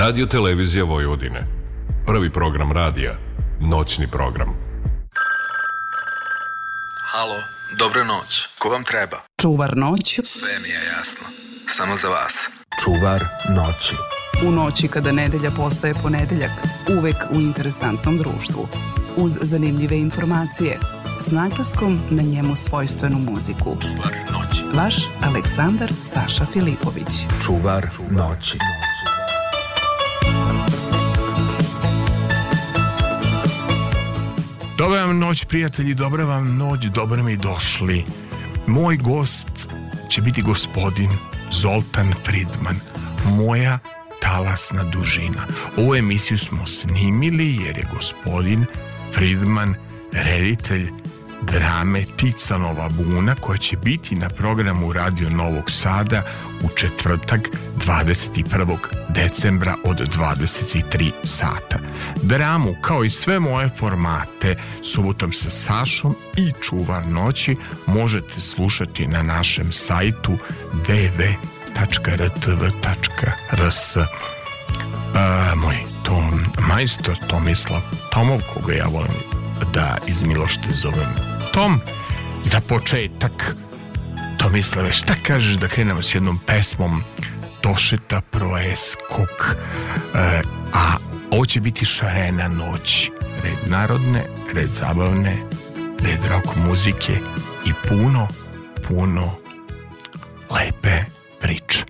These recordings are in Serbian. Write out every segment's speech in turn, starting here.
Radio Televizija Vojvodine. Prvi program radija. Noćni program. Halo, dobro noć. Ko vam treba? Čuvar noći. Sve mi je jasno. Samo za vas. Čuvar noći. U noći kada nedelja postaje ponedeljak, uvek u interesantnom društvu. Uz zanimljive informacije, s naglaskom na njemu svojstvenu muziku. Čuvar noći. Vaš Aleksandar Saša Filipović. Čuvar noći. Čuvar noći. Dobra vam noć, prijatelji, dobra vam noć, dobro mi došli. Moj gost će biti gospodin Zoltan Fridman, moja talasna dužina. Ovu emisiju smo snimili jer je gospodin Fridman reditelj drame Tica Nova Buna koja će biti na programu Radio Novog Sada u četvrtak 21. decembra od 23 sata. Dramu kao i sve moje formate Subotom sa Sašom i Čuvar noći možete slušati na našem sajtu www.rtv.rs e, Moj tom, majstor Tomislav Tomov koga ja volim da iz milošte zovem tom, za početak, Tomislave, šta kažeš da krenemo s jednom pesmom Došeta Proeskog, e, a ovo će biti šarena noć, red narodne, red zabavne, red rock muzike i puno, puno lepe priče.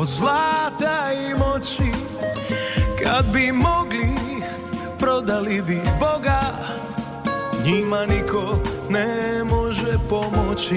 od zlata i moći Kad bi mogli, prodali bi Boga Njima niko ne može pomoći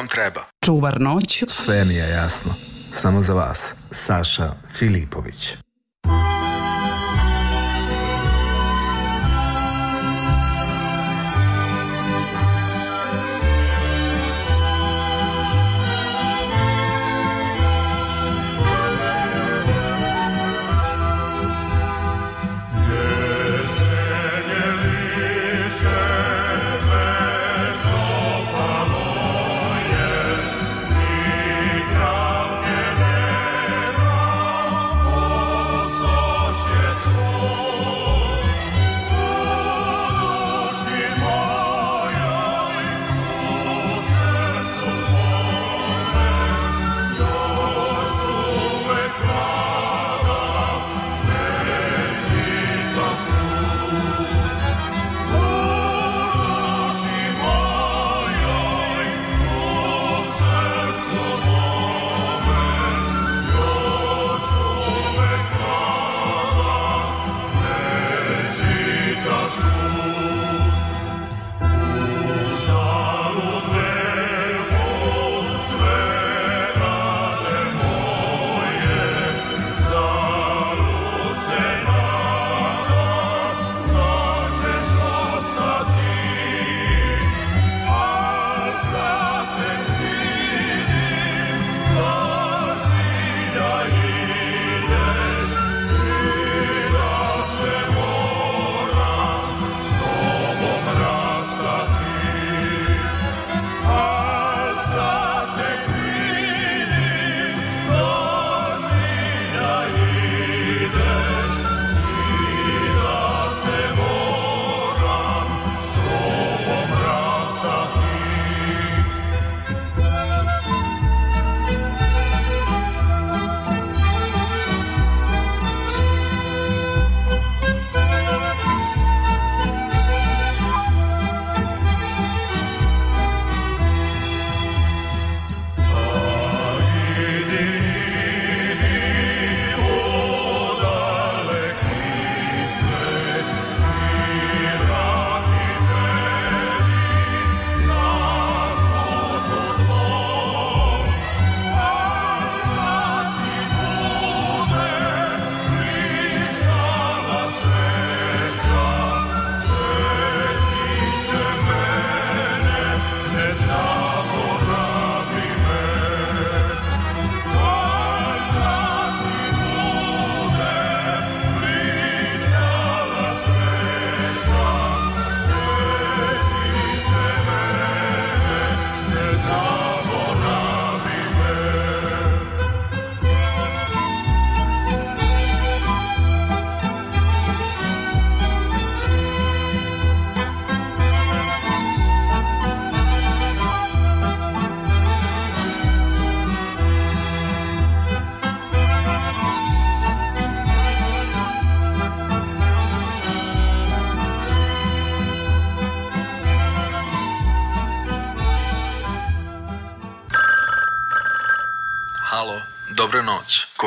vam treba. Čuvar noć. Sve mi je jasno. Samo za vas. Saša Filipović.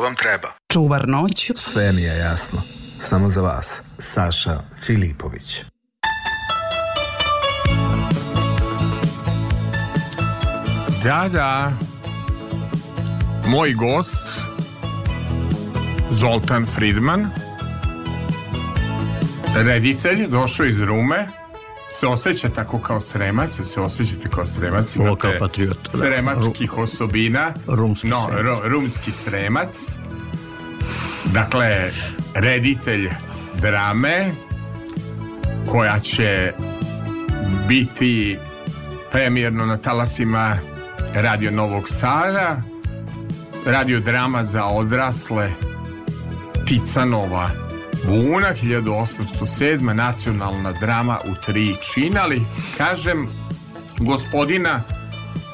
vam treba. Čuvar noć. Sve mi je jasno. Samo za vas. Saša Filipović. Da, da. Moj gost, Zoltan Friedman, reditelj, došao iz Rume, se osjeća tako kao sremac, se osjećate kao sremac, imate kao patriot, sremačkih osobina, rumski no, sremac. rumski sremac, dakle, reditelj drame, koja će biti premjerno na talasima Radio Novog Sada, radio drama za odrasle Ticanova Buna 1807. nacionalna drama u tri činali. kažem gospodina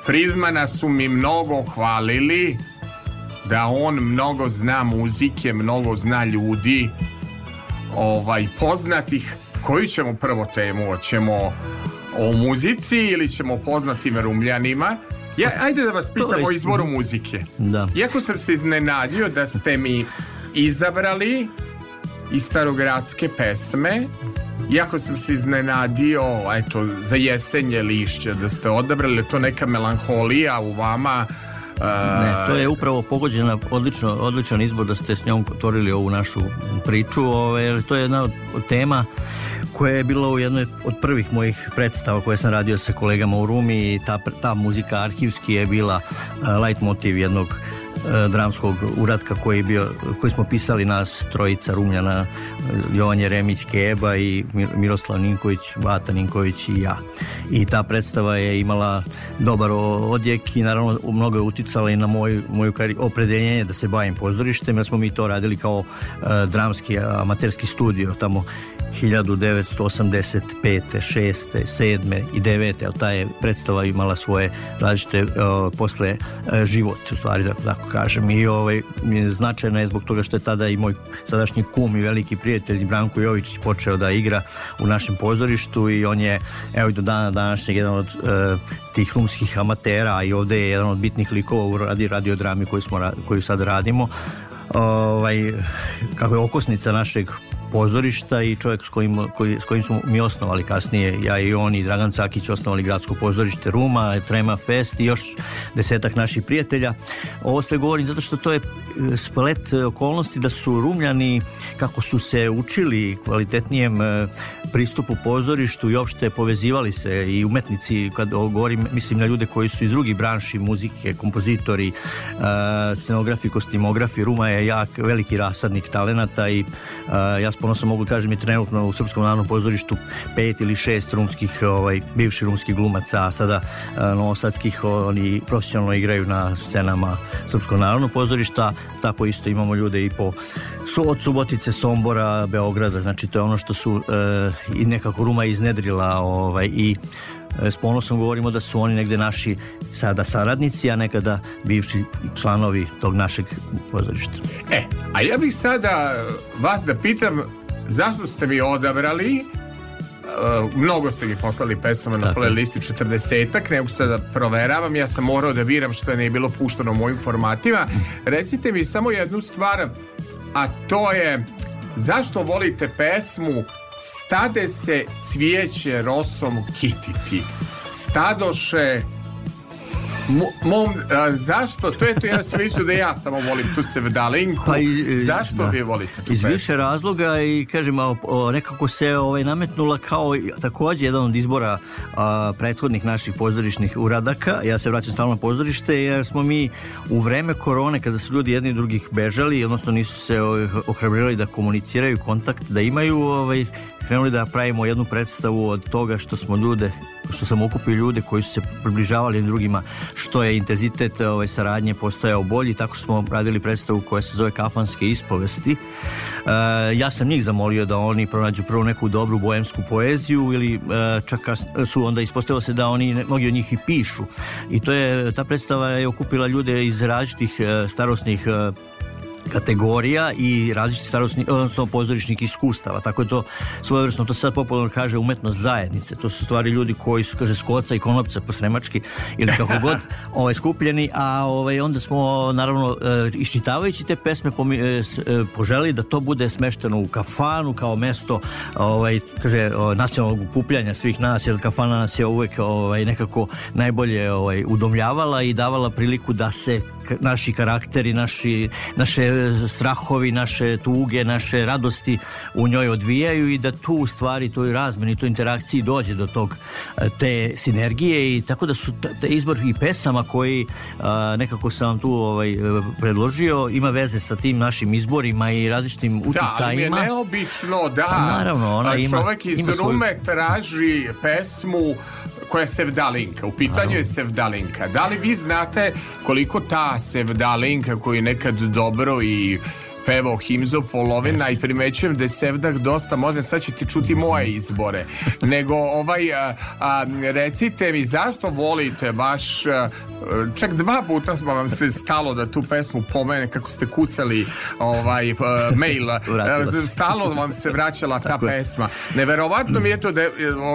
Fridmana su mi mnogo hvalili da on mnogo zna muzike, mnogo zna ljudi ovaj poznatih. Koju ćemo prvo temu? Hoćemo o muzici ili ćemo poznatim rumljanima? Ja, ajde da vas pitam o izboru muzike. Da. Iako sam se iznenadio da ste mi izabrali i starogradske pesme. Jako sam se iznenadio, eto, za jesenje lišće da ste odabrali, to neka melanholija u vama. Ne, to je upravo pogođena, odlično, odličan izbor da ste s njom otvorili ovu našu priču, ovaj, jer to je jedna od tema koja je bila u jednoj od prvih mojih predstava koje sam radio sa kolegama u Rumi i ta, ta muzika arhivski je bila uh, light motiv jednog E, dramskog uratka koji, je bio, koji smo pisali nas trojica Rumljana, Jovan Jeremić, Keba i Miroslav Ninković, Vata Ninković i ja. I ta predstava je imala dobar odjek i naravno mnogo je uticala i na moj, moju, moju opredeljenje da se bavim pozorištem jer smo mi to radili kao e, dramski amaterski studio tamo 1985. 6. 7. i 9. jer ta je predstava imala svoje različite o, posle e, život, u stvari da tako kažem. I ovaj, značajna je zbog toga što je tada i moj sadašnji kum i veliki prijatelj Branko Jovičić počeo da igra u našem pozorištu i on je, evo i do dana današnjeg, jedan od e, tih rumskih amatera i ovde je jedan od bitnih likova u radi radiodrami koju, smo, koju sad radimo ovaj, kako je okosnica našeg pozorišta i čovjek s kojim, koji, s kojim smo mi osnovali kasnije, ja i on i Dragan Cakić osnovali gradsko pozorište Ruma, Trema Fest i još desetak naših prijatelja. Ovo sve govorim zato što to je e, splet okolnosti da su Rumljani, kako su se učili kvalitetnijem e, pristupu pozorištu i opšte povezivali se i umetnici, kad govorim mislim na ljude koji su iz drugih branši muzike, kompozitori, e, scenografi, kostimografi, Ruma je jak, veliki rasadnik talenata i ja ponosom mogu da kažem je trenutno u Srpskom narodnom pozorištu pet ili šest rumskih, ovaj, bivši rumskih glumaca, a sada e, novosadskih, oni profesionalno igraju na scenama Srpskog narodnog pozorišta, tako isto imamo ljude i po su od Subotice, Sombora, Beograda, znači to je ono što su e, i nekako Ruma iznedrila ovaj, i E, s ponosom govorimo da su oni negde naši sada saradnici, a nekada bivši članovi tog našeg pozorišta. E, a ja bih sada vas da pitam zašto ste mi odabrali e, mnogo ste mi poslali pesama na playlisti 40-ak, nego sada da proveravam, ja sam morao da viram što je ne bilo pušteno u mojim formativa. Recite mi samo jednu stvar, a to je zašto volite pesmu Stade se cvijeće rosom kititi, stadoše mom, a, zašto? To je to ja sam mislio da ja samo volim tu Sevdalinku. Pa i, zašto da. vi volite tu Iz pesmu? više razloga i kažem, a, o, nekako se ovaj, nametnula kao takođe jedan od izbora a, prethodnih naših pozorišnih uradaka. Ja se vraćam stalno na pozorište jer smo mi u vreme korone kada su ljudi jedni drugih bežali, odnosno nisu se ovaj, ohrabrirali da komuniciraju kontakt, da imaju ovaj, krenuli da pravimo jednu predstavu od toga što smo ljude što sam okupio ljude koji su se približavali drugima, što je intenzitet ove ovaj, saradnje postajao bolji, tako što smo radili predstavu koja se zove Kafanske ispovesti. E, ja sam njih zamolio da oni pronađu prvo neku dobru bojemsku poeziju ili e, čak su onda ispostavilo se da oni, mnogi od njih i pišu. I to je, ta predstava je okupila ljude iz različitih e, starosnih e, kategorija i različiti starosni, odnosno pozorišnih iskustava. Tako je to svojevrsno, to sad popularno kaže umetnost zajednice. To su stvari ljudi koji su, kaže, skoca i konopca po sremački ili kako god, ovaj, skupljeni, a ovaj, onda smo, naravno, e, iščitavajući te pesme e, e, poželi da to bude smešteno u kafanu kao mesto ovaj, kaže, nacionalnog okupljanja svih nas, jer kafana nas je uvek ovaj, nekako najbolje ovaj, udomljavala i davala priliku da se naši karakteri, naši, naše e, strahovi, naše tuge, naše radosti u njoj odvijaju i da tu u stvari toj razmeni, toj interakciji dođe do tog e, te sinergije i tako da su te izbor i pesama koji a, e, nekako sam vam tu ovaj, predložio ima veze sa tim našim izborima i različitim uticajima. Da, ali je neobično, da. A, pa naravno, ona čovjek ima Čovek iz ima svoju... traži pesmu koja je Sevdalinka. U pitanju naravno. je Sevdalinka. Da li vi znate koliko ta Sev Dalinka koji nekad dobro i pevao Himzo polovina i primećujem da je Sevdak dosta modern, sad ćete čuti moje izbore. Nego ovaj, a, a, recite mi zašto volite vaš, a, čak dva puta smo vam se stalo da tu pesmu pomene kako ste kucali ovaj mail, stalo vam se vraćala ta pesma. Neverovatno mi je to da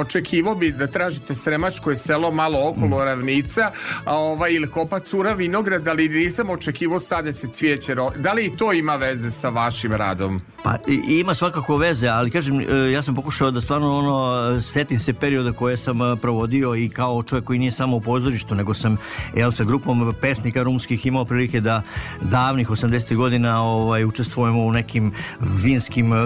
očekivao bi da tražite Sremačko je selo malo okolo mm. ravnica, a ovaj ili kopa cura vinograd, ali nisam očekivao stade se cvijeće. Da li i to ima veze? veze sa vašim radom? Pa ima svakako veze, ali kažem, e, ja sam pokušao da stvarno ono, setim se perioda koje sam e, provodio i kao čovjek koji nije samo u pozorištu, nego sam jel, sa grupom pesnika rumskih imao prilike da davnih 80. godina ovaj, učestvujemo u nekim vinskim e,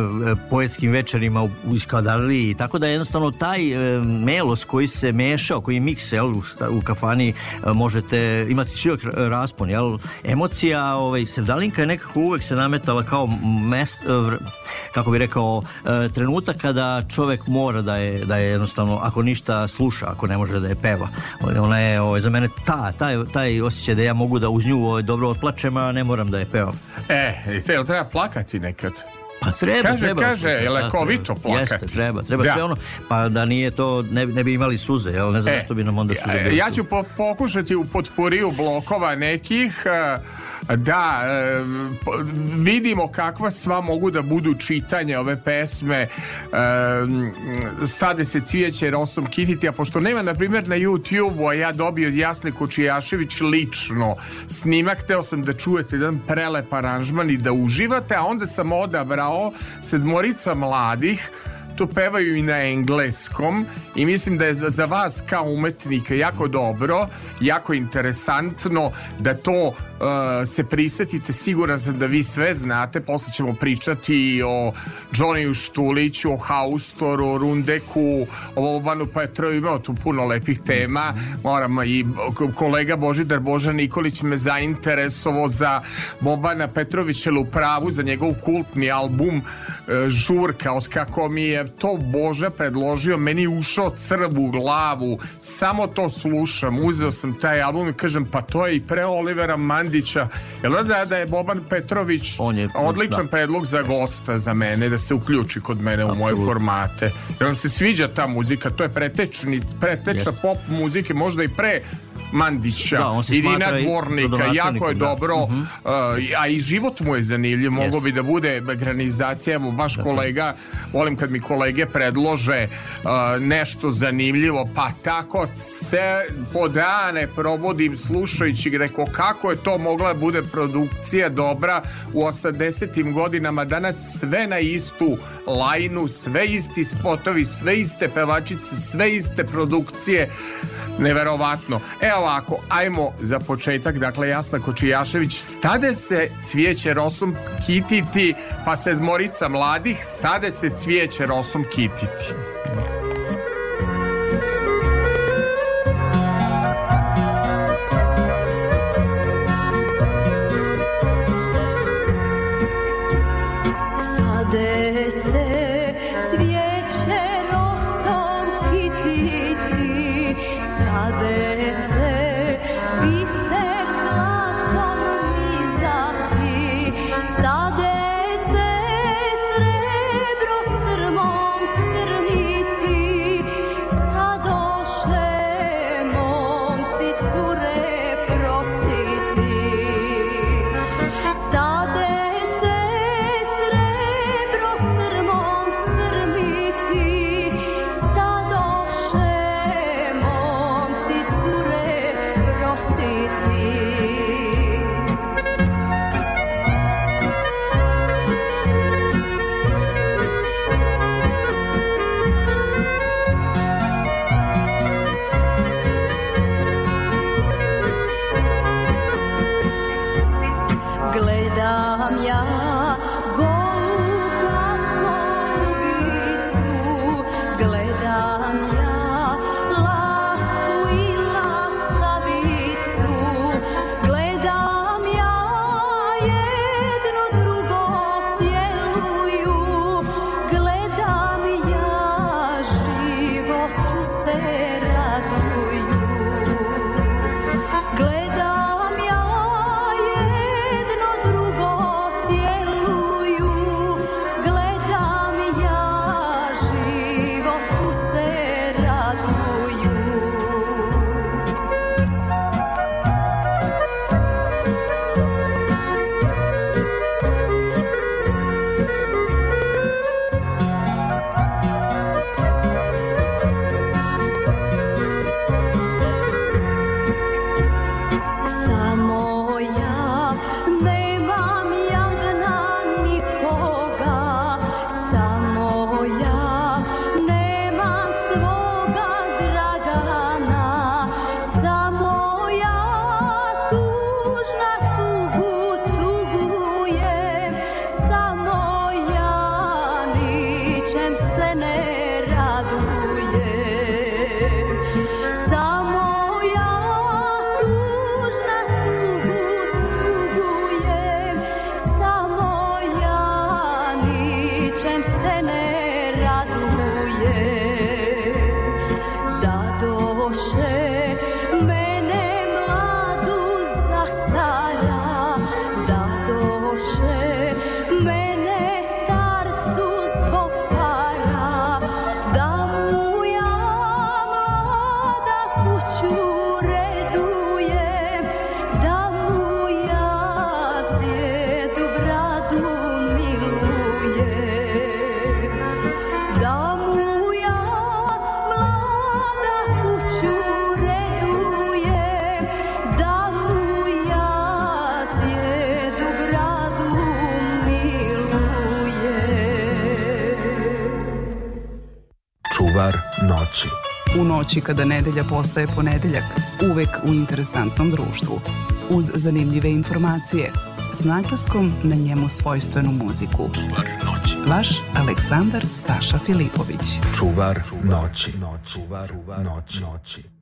poetskim večerima u, u Iskadarliji, tako da jednostavno taj melos koji se mešao, koji je miks jel, u, u kafani možete imati širok raspon, jel, emocija ovaj, sevdalinka je nekako uvek se nameta postojala kao mest, e, kako bih rekao, e, trenutak kada čovek mora da je, da je jednostavno, ako ništa sluša, ako ne može da je peva. Ovaj, ona je ovo, ovaj, za mene ta, taj, taj osjećaj da ja mogu da uz nju ovo, ovaj, dobro otplačem, a ne moram da je pevam. E, i te, treba plakati nekad. Pa treba, kaže, treba. Kaže, je pa, lekovito plakati. Jeste, treba, treba da. sve ono, pa da nije to, ne, ne bi imali suze, jel? ne znam e, što bi nam onda suze Ja, ja ću po, pokušati u potporiju blokova nekih... Uh, Da, e, vidimo kakva sva mogu da budu čitanje ove pesme e, Stade se cvijeće Rosom Kititi, a pošto nema na primjer na YouTube-u, a ja dobio od Jasne Kočijašević lično snimak, teo sam da čujete jedan prelep aranžman i da uživate, a onda sam odabrao sedmorica mladih to pevaju i na engleskom i mislim da je za vas kao umetnika jako dobro, jako interesantno da to uh, se prisetite. Siguran sam da vi sve znate, posle ćemo pričati o Johnnyju Štuliću, o Haustoru, Rundeku, o Obanu Petrovu, imao tu puno lepih tema. Moramo i kolega Božidar Boža Nikolić me zainteresovo za Bobana Petrovića u za njegov kultni album uh, Žurka, od kako mi je to Boža predložio, meni je ušao crv u glavu, samo to slušam, uzeo sam taj album i kažem, pa to je i pre Olivera Mandića, jel da, da, da je Boban Petrović On je, odličan da. predlog za gosta, za mene, da se uključi kod mene u moje formate, jer vam se sviđa ta muzika, to je pretečni, pretečna yes. pop muzike, možda i pre Mandića da, on se i Dvornika, jako je da. dobro uh mhm. -huh. uh, a i život mu je zanimljiv mogo bi da bude granizacija evo baš dakle. kolega, volim kad mi kolege predlože uh, nešto zanimljivo, pa tako se po dane provodim slušajući reko kako je to mogla bude produkcija dobra u 80. godinama danas sve na istu lajnu, sve isti spotovi sve iste pevačice, sve iste produkcije neverovatno e E ovako, ajmo za početak, dakle Jasna Kočijašević, stade se cvijeće rosom kititi, pa sedmorica mladih, stade se cvijeće rosom kititi. noći kada nedelja postaje ponedeljak, uvek u interesantnom društvu, uz zanimljive informacije, s naglaskom na njemu svojstvenu muziku. Čuvar noći. Vaš Aleksandar Saša Filipović. Čuvar noći. Čuvar noći. Čuvar noći.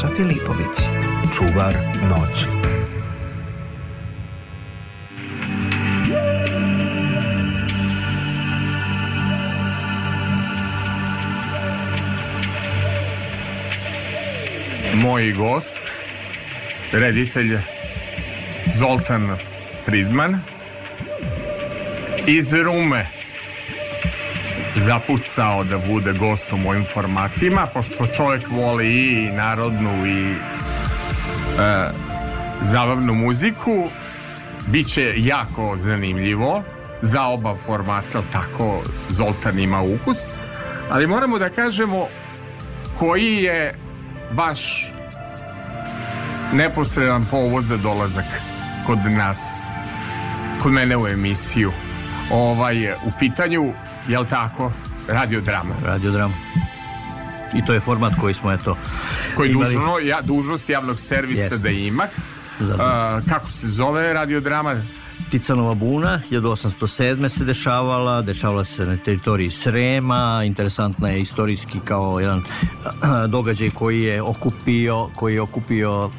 Saša Filipović. Čuvar noći. Moj gost, reditelj Zoltan Fridman iz Rume zapucao da bude gostom u ovim formatima, pošto čovjek voli i narodnu i e, zabavnu muziku, Biće jako zanimljivo za oba formata, tako Zoltan ima ukus, ali moramo da kažemo koji je baš neposredan povod za dolazak kod nas, kod mene u emisiju. Ovaj u pitanju jel tako, Radio drama. Radio drama. I to je format koji smo, eto... Koji imali... dužno, ja, dužnost javnog servisa Jeste. da ima. A, kako se zove radio drama? Ticanova buna 1807. se dešavala, dešavala se na teritoriji Srema, interesantna je istorijski kao jedan događaj koji je okupio, koji je okupio uh,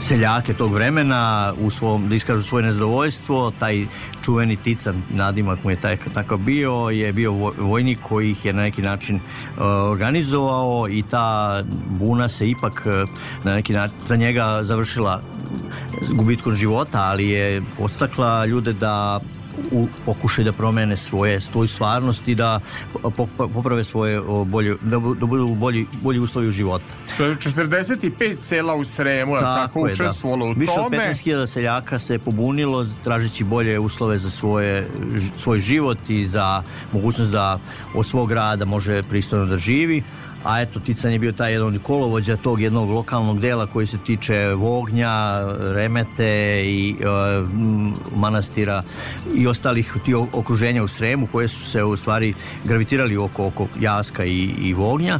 seljake tog vremena u svom, da iskažu svoje nezadovoljstvo, taj čuveni tican nadimak mu je taj, tako bio, je bio vojnik koji ih je na neki način e, organizovao i ta buna se ipak e, na neki način, za njega završila gubitkom života, ali je podstakla ljude da u pokušaj da promene svoje svoj stvarnost i da poprave svoje bolje da, da budu bolji bolji uslovi u života. 45 sela u Sremu tako, tako je, da. učestvovalo da. u tome. Više od 15.000 seljaka se pobunilo tražeći bolje uslove za svoje svoj život i za mogućnost da od svog rada može pristojno da živi a eto Tican je bio taj jedan od kolovođa tog jednog lokalnog dela koji se tiče Vognja, Remete i e, manastira i ostalih ti okruženja u Sremu koje su se u stvari gravitirali oko, oko Jaska i, i Vognja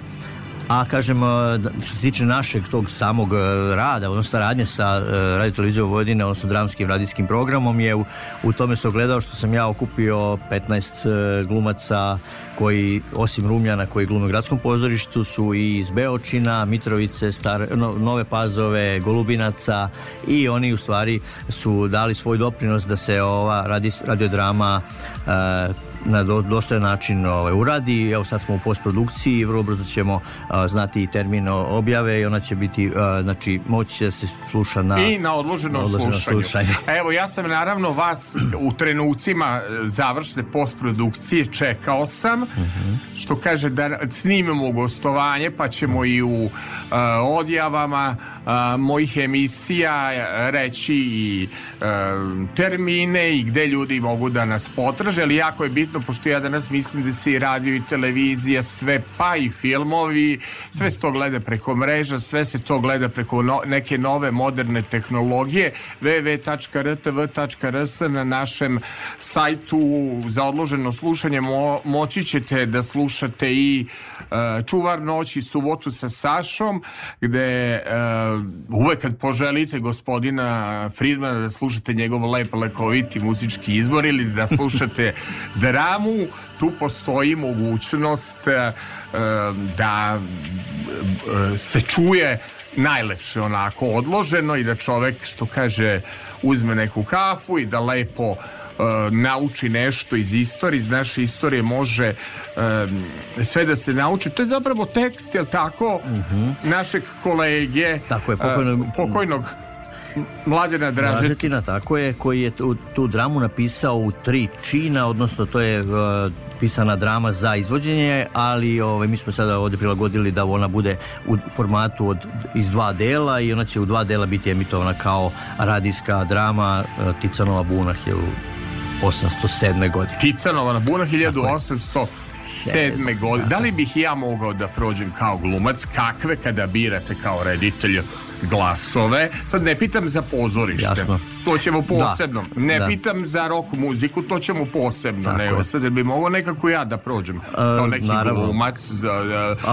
A kažem, e, što se tiče našeg tog samog e, rada, odnosno saradnje sa e, Radio Televizijom Vojvodine, odnosno dramskim radijskim programom, je u, u tome se ogledao što sam ja okupio 15 glumaca koji, osim Rumljana koji glume u gradskom pozorištu, su i iz Beočina, Mitrovice, Star, no, Nove Pazove, Golubinaca i oni u stvari su dali svoj doprinos da se ova radi, radiodrama uh, na dostojan način ovaj, uradi. Evo sad smo u postprodukciji i vrlo brzo ćemo a, znati i termin objave i ona će biti, a, znači, moći da se sluša na... I na odloženom, odloženo slušanju. slušanju. Evo, ja sam naravno vas u trenucima e, završne postprodukcije čekao sam, uh mhm. -huh. što kaže da snimamo gostovanje, pa ćemo i u a, e, odjavama e, mojih emisija reći i termine i gde ljudi mogu da nas potraže, ali jako je bitno interesantno, pošto ja danas mislim da se i radio i televizija, sve pa i filmovi, sve se to gleda preko mreža, sve se to gleda preko no, neke nove moderne tehnologije, www.rtv.rs na našem sajtu za odloženo slušanje mo, moći ćete da slušate i uh, Čuvar noći, Subotu sa Sašom, gde uh, uvek kad poželite gospodina Fridmana da slušate njegov lep lekoviti muzički izbor ili da slušate da programu tu postoji mogućnost eh, eh, da eh, se čuje najlepše onako odloženo i da čovek što kaže uzme neku kafu i da lepo nauči nešto iz istorije, iz naše istorije može sve da se nauči. To je zapravo tekst, jel tako, uh mhm. -huh. našeg kolege tako je, pokojnog, pokojnog Mlađana Dražetina. Dražetina, tako je, koji je tu, tu dramu napisao u tri čina, odnosno to je uh, pisana drama za izvođenje, ali ovaj, mi smo sada ovde prilagodili da ona bude u formatu od, iz dva dela i ona će u dva dela biti emitovana kao radijska drama uh, e, Ticanova Bunah je 807. godine. Ticanova na Bunah 1800. 2007. godine. Da. da li bih ja mogao da prođem kao glumac? Kakve kada birate kao reditelj glasove? Sad ne pitam za pozorište. Jasno. To ćemo da. posebno. Da. Ne da. pitam za rock muziku, to ćemo posebno. Tako ne, sad jer bi mogao nekako ja da prođem e, kao neki naravno. glumac. Za,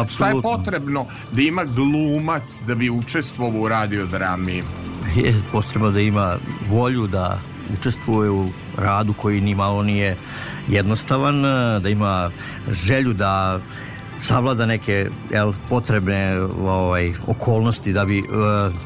e, šta je potrebno da ima glumac da bi učestvovao u radiodrami? Je potrebno da ima volju da učestvuje u radu koji ni malo nije jednostavan, da ima želju da savlada neke jel, potrebne ovaj, okolnosti da bi eh,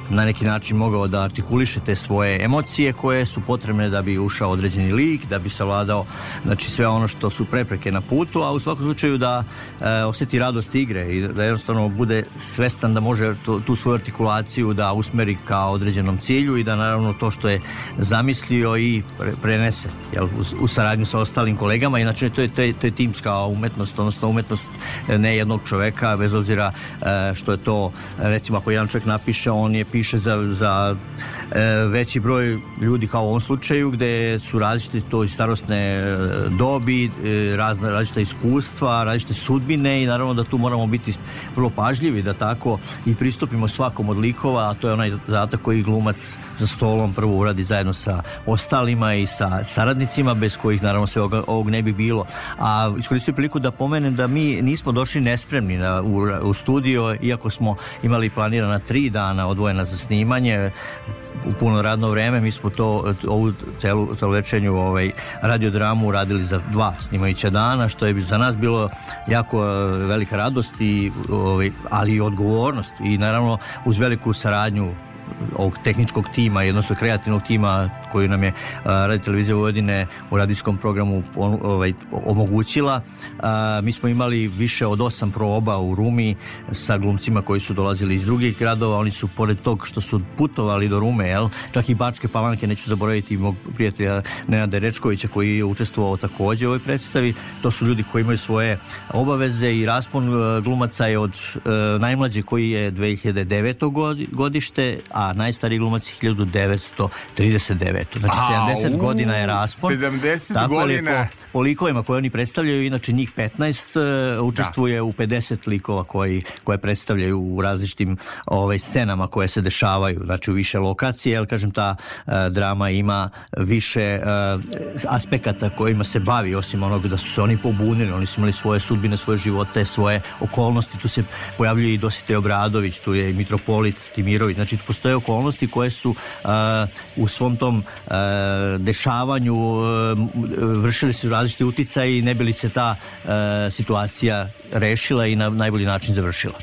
na neki način mogao da artikuliše te svoje emocije koje su potrebne da bi ušao određeni lik, da bi savladao znači, sve ono što su prepreke na putu, a u svakom slučaju da eh, osjeti radost igre i da jednostavno bude svestan da može tu, tu svoju artikulaciju da usmeri ka određenom cilju i da naravno to što je zamislio i pre, prenese jel, u, u saradnju sa ostalim kolegama, inače to je, to je, to je timska umetnost, odnosno umetnost eh, ne jednog čoveka, bez obzira e, što je to, recimo ako jedan čovjek napiše, on je piše za, za e, veći broj ljudi kao u ovom slučaju gde su različite to i starosne e, dobi, razne, različite iskustva, različite sudbine i naravno da tu moramo biti vrlo pažljivi da tako i pristupimo svakom od likova, a to je onaj zadatak koji glumac za stolom prvo uradi zajedno sa ostalima i sa saradnicima bez kojih naravno se ovog, ovog ne bi bilo. A iskoristio priliku da pomenem da mi nismo došli došli nespremni na, u, u studio, iako smo imali planirana tri dana odvojena za snimanje, u puno radno vreme, mi smo to, ovu celu, celu večernju ovaj, radiodramu radili za dva snimajuća dana, što je za nas bilo jako e, velika radost, i, ovaj, ali i odgovornost i naravno uz veliku saradnju ovog tehničkog tima, odnosno kreativnog tima koju nam je Radio Televizija Vojvodine u radijskom programu on, ovaj, omogućila. A, mi smo imali više od osam proba u Rumi sa glumcima koji su dolazili iz drugih gradova. Oni su, pored tog što su putovali do Rume, jel? čak i Bačke Palanke, neću zaboraviti mog prijatelja Nenada Rečkovića koji je učestvovao takođe u ovoj predstavi. To su ljudi koji imaju svoje obaveze i raspon e, glumaca je od e, najmlađe koji je 2009. godište, a najstariji glumac 1939. Znači, a, 70 u, godina je raspon. 70 tako godina. Je po, po likovima koje oni predstavljaju, inače njih 15 uh, e, učestvuje da. u 50 likova koji, koje predstavljaju u različitim ovaj, scenama koje se dešavaju, znači u više lokacije, jer kažem ta uh, drama ima više uh, aspekata kojima se bavi, osim onog da su se oni pobunili, oni su imali svoje sudbine, svoje živote, svoje okolnosti, tu se pojavljuje i Dositej Obradović, tu je i Mitropolit Timirović, znači tu postoje postoje okolnosti koje su u svom tom dešavanju vršili su različite uticaje i ne bili se ta situacija rešila i na najbolji način završila.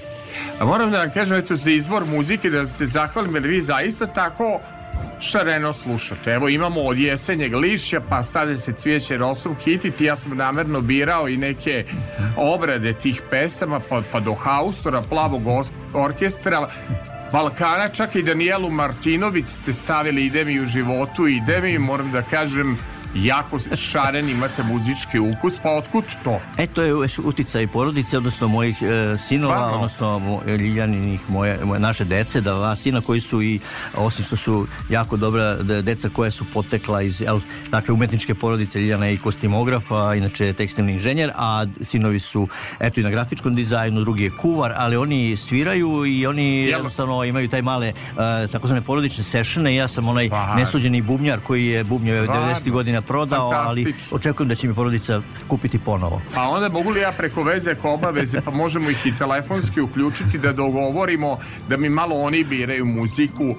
A moram da vam kažem, eto, za izbor muzike, da se zahvalim, jer vi zaista tako šareno slušate. Evo imamo od jesenjeg lišća, pa stade se cvijeće rosum kititi. Ja sam namerno birao i neke obrade tih pesama, pa, pa do haustora, plavog orkestra, Balkana, čak i Danielu Martinović ste stavili Ide mi u životu, ide mi, moram da kažem, jako šaren, imate muzički ukus, pa otkud to? E, to je uticaj porodice, odnosno mojih e, sinova, Stvarno? odnosno moj, Liljaninih, moje, moje, naše dece, da vas sina koji su i, osim što su jako dobra deca koja su potekla iz jel, takve umetničke porodice, Liljana je i kostimografa, inače tekstilni inženjer, a sinovi su, eto i na grafičkom dizajnu, drugi je kuvar, ali oni sviraju i oni Jel? jednostavno imaju taj male e, takozvane porodične sešene, ja sam onaj Stvarno? nesuđeni bubnjar koji je bubnjao 90. godina prodao, ali očekujem da će mi porodica kupiti ponovo. Pa onda mogu li ja preko veze ako obaveze, pa možemo ih i telefonski uključiti da dogovorimo da mi malo oni biraju muziku,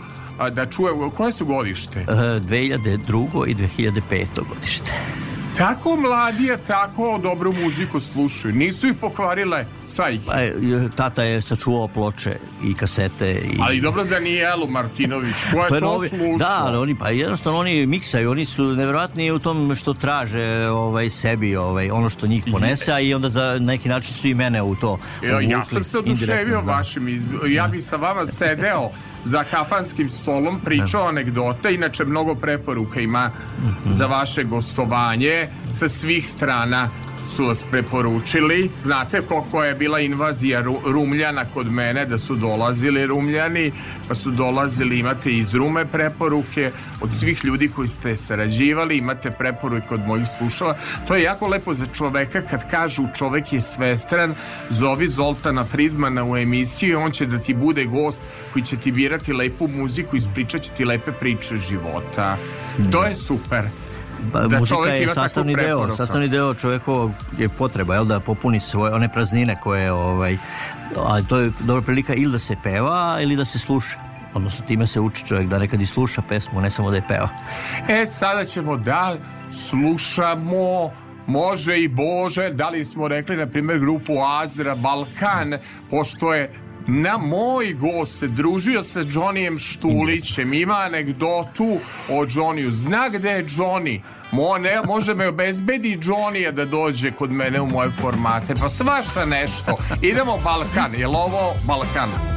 da čuje koje su godište? 2002. Eh, i 2005. godište. Tako mladi je tako dobru muziku slušaju. Nisu ih pokvarile sajke. Pa, e, tata je sačuvao ploče i kasete. I... Ali dobro da nije Elu Martinović. Ko je pa, to ovi... slušao? Da, ali oni, pa jednostavno oni miksaju. Oni su nevjerojatni u tom što traže ovaj, sebi ovaj, ono što njih ponese, a i onda za neki način su i mene u to. Ja, ja sam se oduševio da. vašim. Izb... Ja bih sa vama sedeo za kafanskim stolom pričao anegdote, inače mnogo preporuka ima za vaše gostovanje sa svih strana su vas preporučili. Znate koliko je bila invazija Rumljana kod mene, da su dolazili Rumljani, pa su dolazili, imate iz Rume preporuke, od svih ljudi koji ste sarađivali, imate preporuke od mojih slušala. To je jako lepo za čoveka kad kažu čovek je svestran, zovi Zoltana Fridmana u emisiju, on će da ti bude gost koji će ti birati lepu muziku, ispričat će ti lepe priče života. To da. je super. Ba, da muzika je sastavni deo, sastavni deo čovekovog je potreba, jel da popuni svoje one praznine koje ovaj a to je dobra prilika ili da se peva ili da se sluša odnosno time se uči čovek da nekad i sluša pesmu, ne samo da je peva. E, sada ćemo da slušamo Može i Bože, da li smo rekli, na primjer, grupu Azra Balkan, pošto je na moj go se družio sa Džonijem Štulićem. Ima anegdotu o Džoniju. Zna gde je Džoni. Mo, ne, može me obezbedi Džonija da dođe kod mene u moje formate. Pa svašta nešto. Idemo Balkan. Jel ovo Balkan?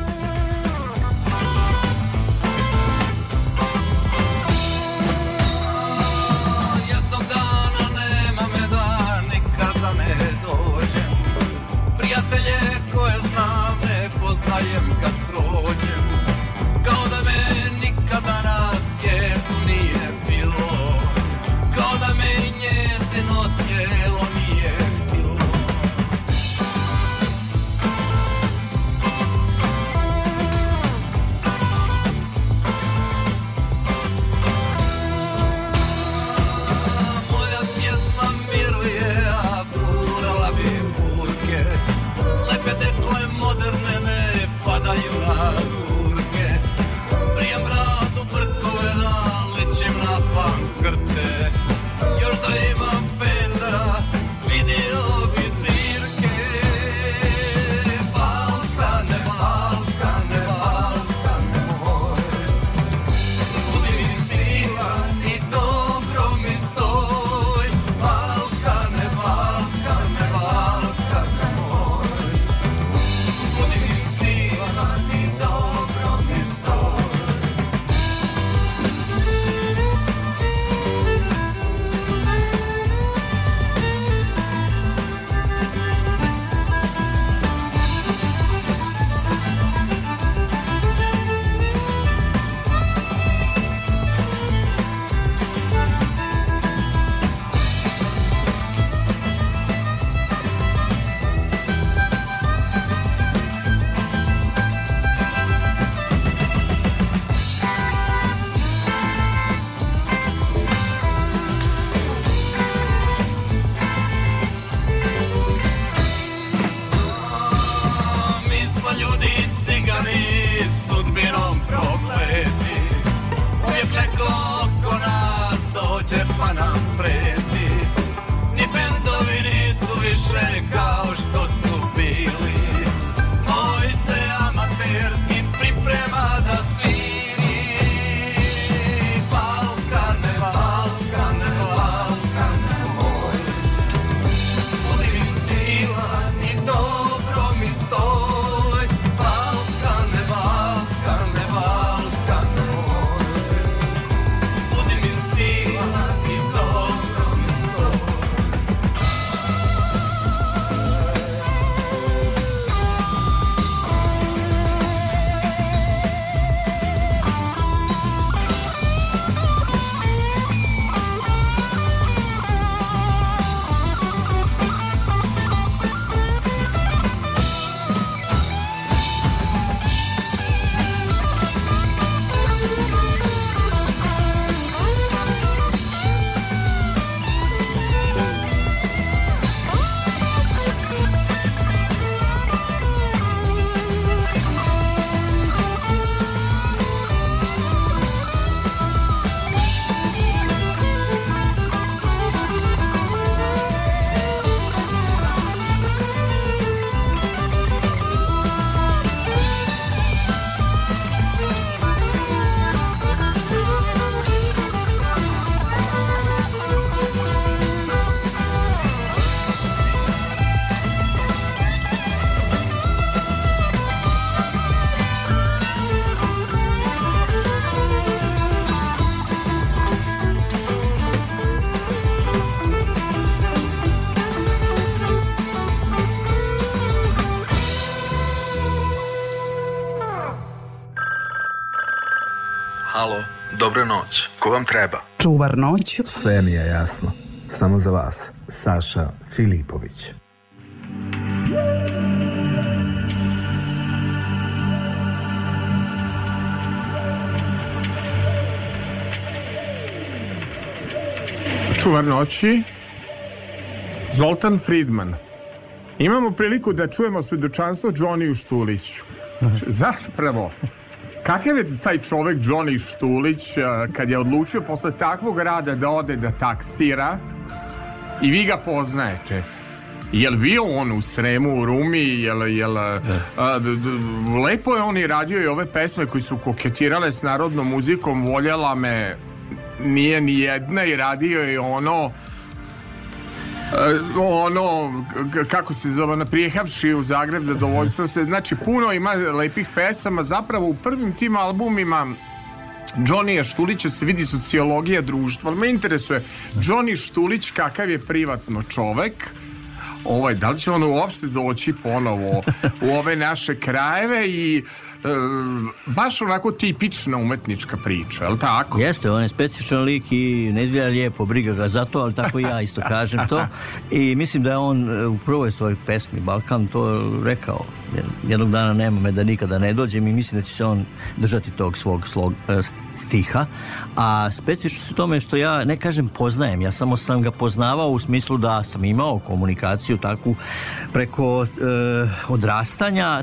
dobra noć. Ko vam treba? Čuvar noć. Sve mi je jasno. Samo za vas, Saša Filipović. Čuvar noći, Zoltan Friedman. Imamo priliku da čujemo svedočanstvo Johnny Štuliću. Mhm. Zapravo, Kakav je taj čovek Johnny Štulić eh, kad je odlučio posle takvog rada da ode da taksira i vi ga poznajete? Jel bio on u Sremu, u Rumi, jel, jel, eh, da. a, lepo je on i radio i ove pesme koji su koketirale s narodnom muzikom, voljela me nije ni jedna i radio je ono E, ono, kako se zove, na prijehavši u Zagreb zadovoljstvo se, znači puno ima lepih pesama, zapravo u prvim tim albumima Johnny Štulića se vidi sociologija društva, ali me interesuje Johnny Štulić kakav je privatno čovek, ovaj, da li će on uopšte doći ponovo u ove naše krajeve i E, baš onako tipična umetnička priča, je li tako? Jeste, on je specifičan lik i ne izgleda lijepo, briga ga za to, ali tako ja isto kažem to. I mislim da je on e, u prvoj svojoj pesmi Balkan to rekao. Jednog dana nema me da nikada ne dođem i mislim da će se on držati tog svog slog, e, stiha. A specifično su tome što ja ne kažem poznajem, ja samo sam ga poznavao u smislu da sam imao komunikaciju takvu preko e, odrastanja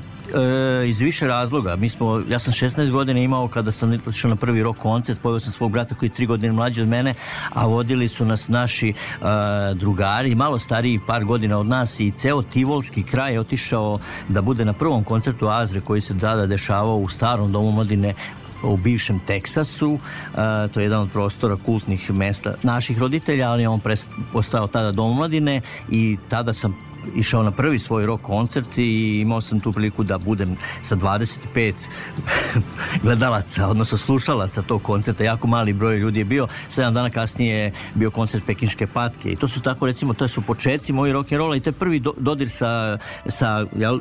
e, iz više razloga. Mi smo, ja sam 16 godina imao kada sam išao na prvi rok koncert, poveo sam svog brata koji je 3 godine mlađi od mene, a vodili su nas naši e, drugari, malo stariji par godina od nas i ceo Tivolski kraj je otišao da bude na prvom koncertu Azre koji se tada dešavao u starom domu mladine u bivšem Teksasu, uh, to je jedan od prostora kultnih mesta naših roditelja, ali on postao tada dom mladine i tada sam išao na prvi svoj rock koncert i imao sam tu priliku da budem sa 25 gledalaca, odnosno slušalaca tog koncerta, jako mali broj ljudi je bio, 7 dana kasnije je bio koncert Pekinške patke i to su tako recimo, to su početci moji rock'n'rolla i to je prvi do, dodir sa, sa jel,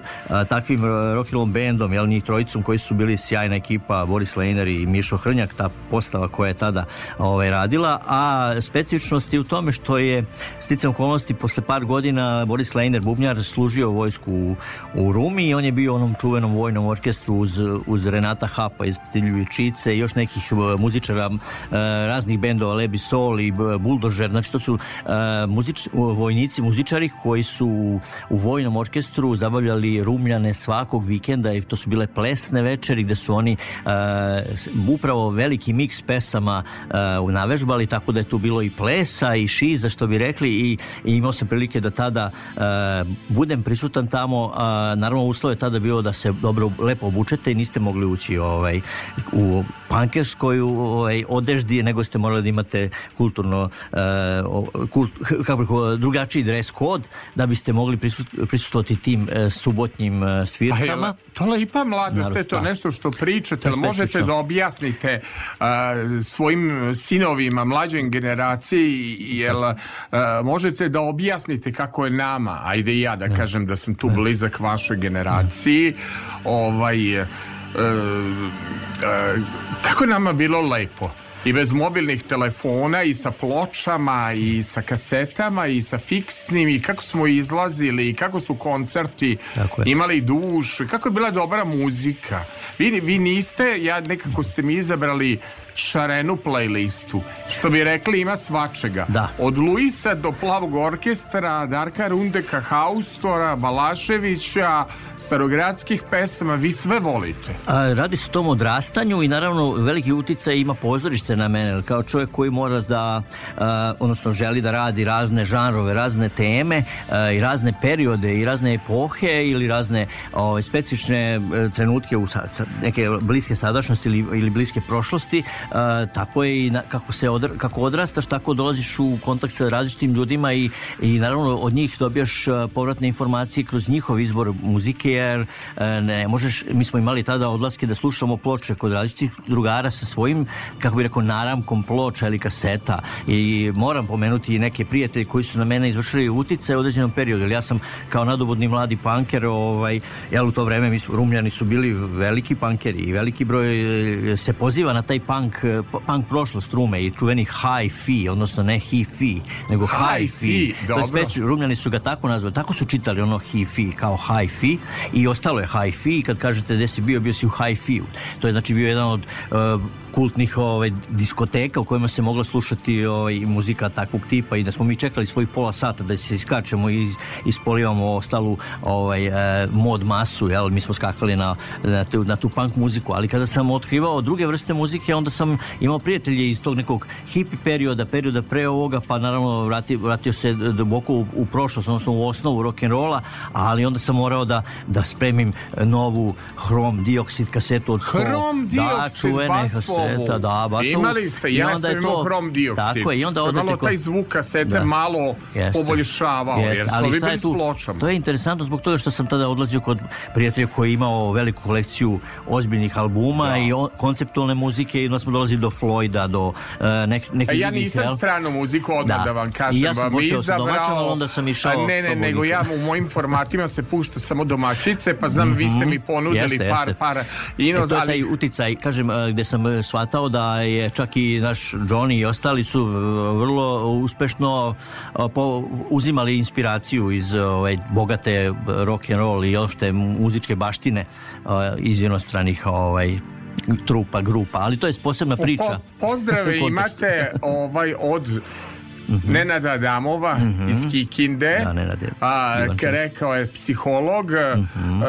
takvim rock'n'rollom bendom, jel, njih trojicom koji su bili sjajna ekipa, Boris Lejner i Mišo Hrnjak, ta postava koja je tada ovaj, radila, a specifičnost je u tome što je sticam okolnosti posle par godina Boris Lejner Velimir Bubnjar služio vojsku u, u Rumi i on je bio onom čuvenom vojnom orkestru uz, uz Renata Hapa iz Ptiljuvičice i još nekih e, muzičara e, raznih bendova Lebi Sol i e, Buldožer znači to su muzič, vojnici muzičari koji su u vojnom orkestru zabavljali rumljane svakog vikenda i to su bile plesne večeri gde su oni upravo veliki miks pesama navežbali tako da je tu bilo i plesa i šiza što bi rekli i, i imao sam prilike da tada Eh, budem prisutan tamo, a, eh, naravno uslov je tada bio da se dobro, lepo obučete i niste mogli ući ovaj, u pankerskoj ovaj, odeždi, nego ste morali da imate kulturno, eh, kult, kako, drugačiji dres kod, da biste mogli prisut, prisutovati tim eh, subotnjim eh, svirkama. Pa to lepa mladost, je to da. nešto što pričate, ali možete da objasnite uh, svojim sinovima, mlađoj generaciji, jel uh, možete da objasnite kako je nama, a ajde ja da kažem da sam tu blizak vašoj generaciji, ovaj, e, e, kako je nama bilo lepo i bez mobilnih telefona i sa pločama i sa kasetama i sa fiksnim i kako smo izlazili i kako su koncerti imali dušu i kako je bila dobra muzika vi, vi niste, ja nekako ste mi izabrali šarenu playlistu. Što bi rekli ima svačega. Da. Od Luisa do Plavog orkestra, Darka Rundeka, Haustora, Balaševića, starogradskih pesama, vi sve volite. A, radi se o tom odrastanju i naravno veliki uticaj ima pozorište na mene, kao čovjek koji mora da, a, odnosno želi da radi razne žanrove, razne teme a, i razne periode i razne epohe ili razne ove, ovaj, specifične e, trenutke u sad, neke bliske sadašnjosti ili, ili bliske prošlosti, tako je i na, kako, se odr, kako odrastaš, tako dolaziš u kontakt sa različitim ljudima i, i naravno od njih dobijaš povratne informacije kroz njihov izbor muzike, jer ne možeš, mi smo imali tada odlaske da slušamo ploče kod različitih drugara sa svojim, kako bih rekao, naramkom ploča ili kaseta i moram pomenuti i neke prijatelje koji su na mene izvršili utice u određenom periodu, jer ja sam kao nadobudni mladi panker, ovaj, jel u to vreme mi smo, rumljani su bili veliki pankeri i veliki broj e, se poziva na taj punk punk, eh, punk prošlost rume i čuveni hi-fi, odnosno ne hi-fi, nego hi-fi. Hi to je speć, rumljani su ga tako nazvali, tako su čitali ono hi-fi kao hi-fi i ostalo je hi-fi i kad kažete gde si bio, bio si u hi fi To je znači bio jedan od uh, kultnih ovaj, diskoteka u kojima se mogla slušati ovaj, muzika takvog tipa i da smo mi čekali svojih pola sata da se iskačemo i ispolivamo ostalu ovaj, eh, mod masu, jel? mi smo skakali na, na, tu, na tu punk muziku, ali kada sam otkrivao druge vrste muzike, onda sam sam imao prijatelje iz tog nekog hipi perioda, perioda pre ovoga, pa naravno vratio, vratio se duboko u, u prošlost, odnosno u osnovu rock'n'rolla, ali onda sam morao da, da spremim novu hrom dioksid kasetu od 100. Hrom da, dioksid, da, kaseta, da, basovu. Imali ste, ja sam imao hrom dioksid. Tako je, i onda odete... Malo taj zvuk kasete da. malo jeste, poboljšavao, jeste, jer su ovi bili s pločama. To je interesantno zbog toga što sam tada odlazio kod prijatelja koji je imao veliku kolekciju ozbiljnih albuma da. i on, konceptualne muzike i onda smo dolazi do Floyda, do uh, nek, nekih e, Ja nisam jel? stranu muziku, odmah da, da vam kažem. I ja sam pa počeo sa domaćom, ali onda sam išao... Ne, ne, nego ja u mojim formatima se pušta samo domaćice, pa znam, mm -hmm. vi ste mhm. mi ponudili jeste, par, jeste. par inod, e, to je taj uticaj, kažem, e, gde sam shvatao da je čak i naš Johnny i ostali su vrlo uspešno uzimali inspiraciju iz ove, bogate rock and roll i opšte muzičke baštine iz inostranih ovaj, trupa, grupa, ali to je posebna priča. Po, pozdrave imate ovaj od Mhm. Nenada Adamova mm -hmm. iz Kikinde da, Nenad a, rekao je psiholog e, mm -hmm. E,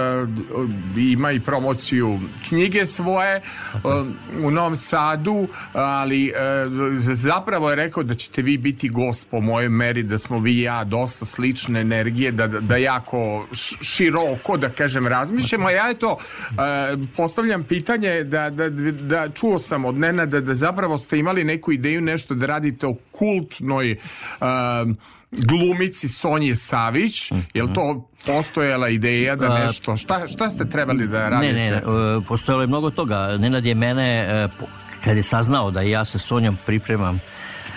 a, ima i promociju knjige svoje a, e, u Novom Sadu ali a, zapravo je rekao da ćete vi biti gost po mojoj meri da smo vi i ja dosta slične energije da, da, da jako široko da kažem razmišljamo a ja to postavljam pitanje da, da, da, da čuo sam od Nenada da zapravo ste imali neku ideju nešto da radite o kultnoj toj um, glumici Sonje Savić, mm je li to postojala ideja da nešto, šta, šta ste trebali da radite? Ne, ne, e, postojalo je mnogo toga. Nenad je mene, e, kad je saznao da ja se Sonjom pripremam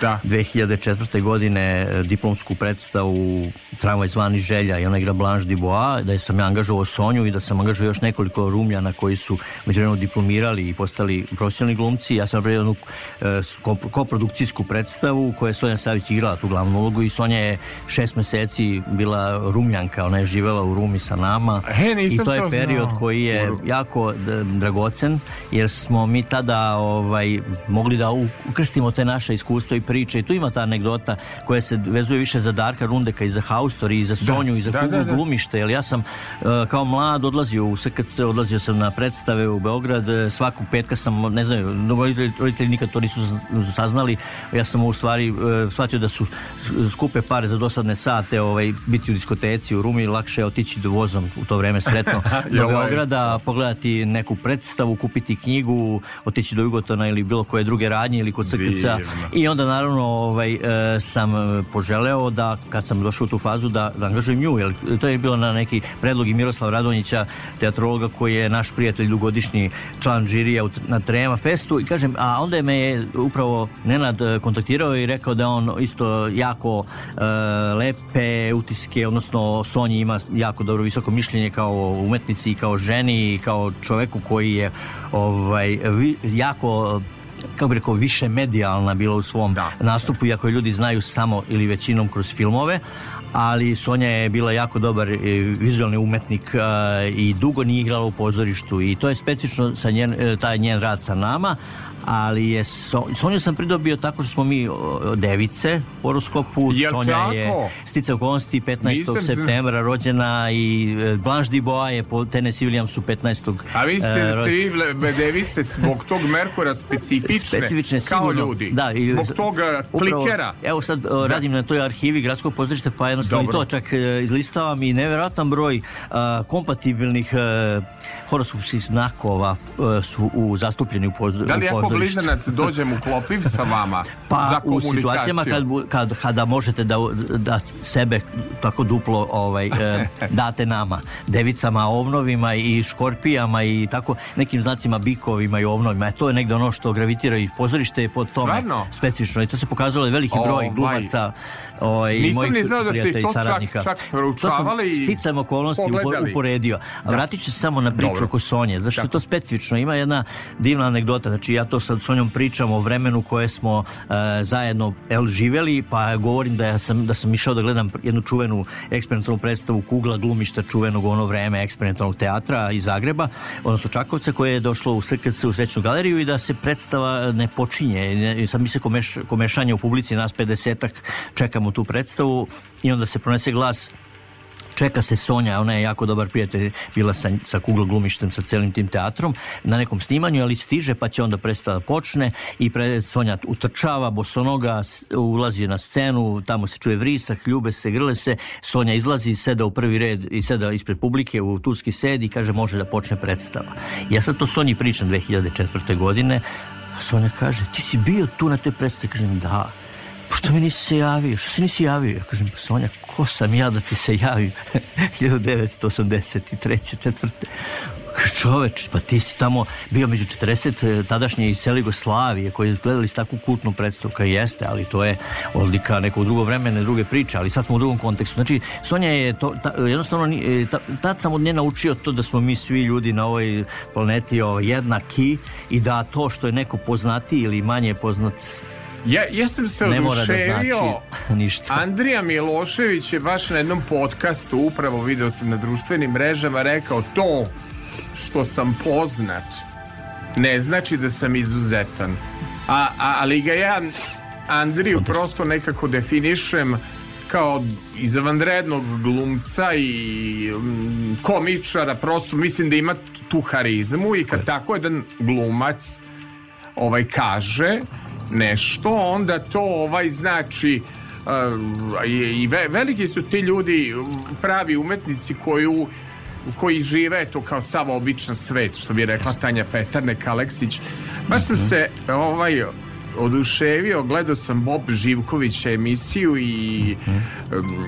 da. 2004. godine e, diplomsku predstavu Tramvaj zvani Želja i ona igra Blanche Dubois, da je sam ja angažovao Sonju i da sam angažovao još nekoliko rumljana koji su međuvremeno diplomirali i postali profesionalni glumci. Ja sam napravio jednu e, koprodukcijsku predstavu koja je Sonja Savić igrala tu glavnu ulogu i Sonja je šest meseci bila rumljanka, ona je živela u rumi sa nama e, i to je period znao. koji je jako dragocen jer smo mi tada ovaj, mogli da ukrstimo te naše iskustva i priče i tu ima ta anegdota koja se vezuje više za Darka Rundeka i za Haustori i za Sonju da, i za da, Kugu da, da, da. Glumište, jer ja sam uh, kao mlad odlazio u SKC, odlazio sam na predstave u Beograd, e, svaku petka sam, ne znam, roditelji, roditelji nikad to nisu saznali, ja sam u stvari uh, shvatio da su skupe pare za dosadne sate, ovaj, biti u diskoteci u Rumi, lakše je otići do vozom u to vreme sretno do Beograda, pogledati neku predstavu, kupiti knjigu, otići do Jugotona ili bilo koje druge radnje ili kod SKC-a i onda na naravno ovaj, e, sam e, poželeo da kad sam došao u tu fazu da, da angažujem nju, jer to je bilo na neki predlog i Miroslav Radonjića, teatrologa koji je naš prijatelj dugodišnji član žirija na Trema Festu i kažem, a onda je me je upravo Nenad e, kontaktirao i rekao da on isto jako e, lepe utiske, odnosno Sonji ima jako dobro visoko mišljenje kao umetnici i kao ženi i kao čoveku koji je ovaj, jako kako bi rekao, više medijalna bila u svom da. nastupu, iako je ljudi znaju samo ili većinom kroz filmove, ali Sonja je bila jako dobar e, vizualni umetnik e, i dugo nije igrala u pozorištu i to je specifično sa njen, e, taj njen rad sa nama, ali je so, Sonju sam pridobio tako što smo mi device po horoskopu. Sonja tako? je stica okolnosti 15. Nisam septembra rođena i e, Blanche Dubois je po Tennessee Williamsu 15. A vi ste, uh, ste vi device zbog tog Merkura specifične, specifične kao sigurno, ljudi. Da, i, zbog toga upravo, klikera. Evo sad e, da. radim na toj arhivi gradskog pozorišta pa jednostavno Dobro. i to čak e, izlistavam i neverovatan broj uh, kompatibilnih uh, horoskopskih znakova uh, su u, zastupljeni u pozorištu. Da li jako korišćenje. blizanac dođem u klopiv sa vama pa, za komunikaciju. u situacijama kad, kad, kada možete da, da sebe tako duplo ovaj, e, date nama, devicama, ovnovima i škorpijama i tako nekim znacima bikovima i ovnovima. E, to je negde ono što gravitira i pozorište je pod tome Stvarno? specifično. I to se pokazalo da veliki broj oh, glumaca ovaj, Nisam mojih ni znao da ste to čak, čak proučavali i sticajem okolnosti pogledali. uporedio. A da. vratit ću se samo na priču Dobre. oko Sonje. Znaš to specifično. Ima jedna divna anegdota. Znači ja to sad s pričam o vremenu koje smo e, zajedno el živeli, pa govorim da ja sam da sam išao da gledam jednu čuvenu eksperimentalnu predstavu Kugla glumišta čuvenog ono vreme eksperimentalnog teatra iz Zagreba, odnosno Čakovca koje je došlo u SKC u Srećnu galeriju i da se predstava ne počinje. Sad mi se komeš, komešanje u publici nas 50-ak čekamo tu predstavu i onda se pronese glas čeka se Sonja, ona je jako dobar prijatelj, bila sa, sa kuglo glumištem, sa celim tim teatrom, na nekom snimanju, ali stiže pa će onda predstava da počne i pre, Sonja utrčava, bosonoga ulazi na scenu, tamo se čuje vrisak, ljube se, grle se, Sonja izlazi, seda u prvi red i seda ispred publike u turski sed i kaže može da počne predstava. Ja sad to Sonji pričam 2004. godine, a Sonja kaže, ti si bio tu na toj predstavi? Kažem, da što mi nisi se javio, što se nisi javio? Ja kažem, Sonja, ko sam ja da ti se javim? 1983. četvrte. Čoveč, pa ti si tamo bio među 40 e, tadašnje iz cele Jugoslavije koji gledali s takvu kultnu predstavu kao jeste, ali to je odlika neko drugo vremena, druge priče, ali sad smo u drugom kontekstu. Znači, Sonja je to, ta, jednostavno, e, ta, tad sam od nje naučio to da smo mi svi ljudi na ovoj planeti ovaj, jednaki i da to što je neko poznati ili manje poznat Ja, ja sam se ne da oduševio. Znači ništa. Andrija Milošević je baš na jednom podcastu, upravo video sam na društvenim mrežama, rekao to što sam poznat ne znači da sam izuzetan. A, a, ali ga ja Andriju prosto nekako definišem kao iz glumca i mm, komičara, prosto mislim da ima tu harizmu i kad tako jedan glumac ovaj kaže nešto, onda to ovaj znači i ve, veliki su ti ljudi pravi umetnici koju koji žive to kao samo običan svet što bi rekla Tanja Petarnek Aleksić baš sam mhm. se ovaj oduševio, gledao sam Bob Živkovića emisiju i um,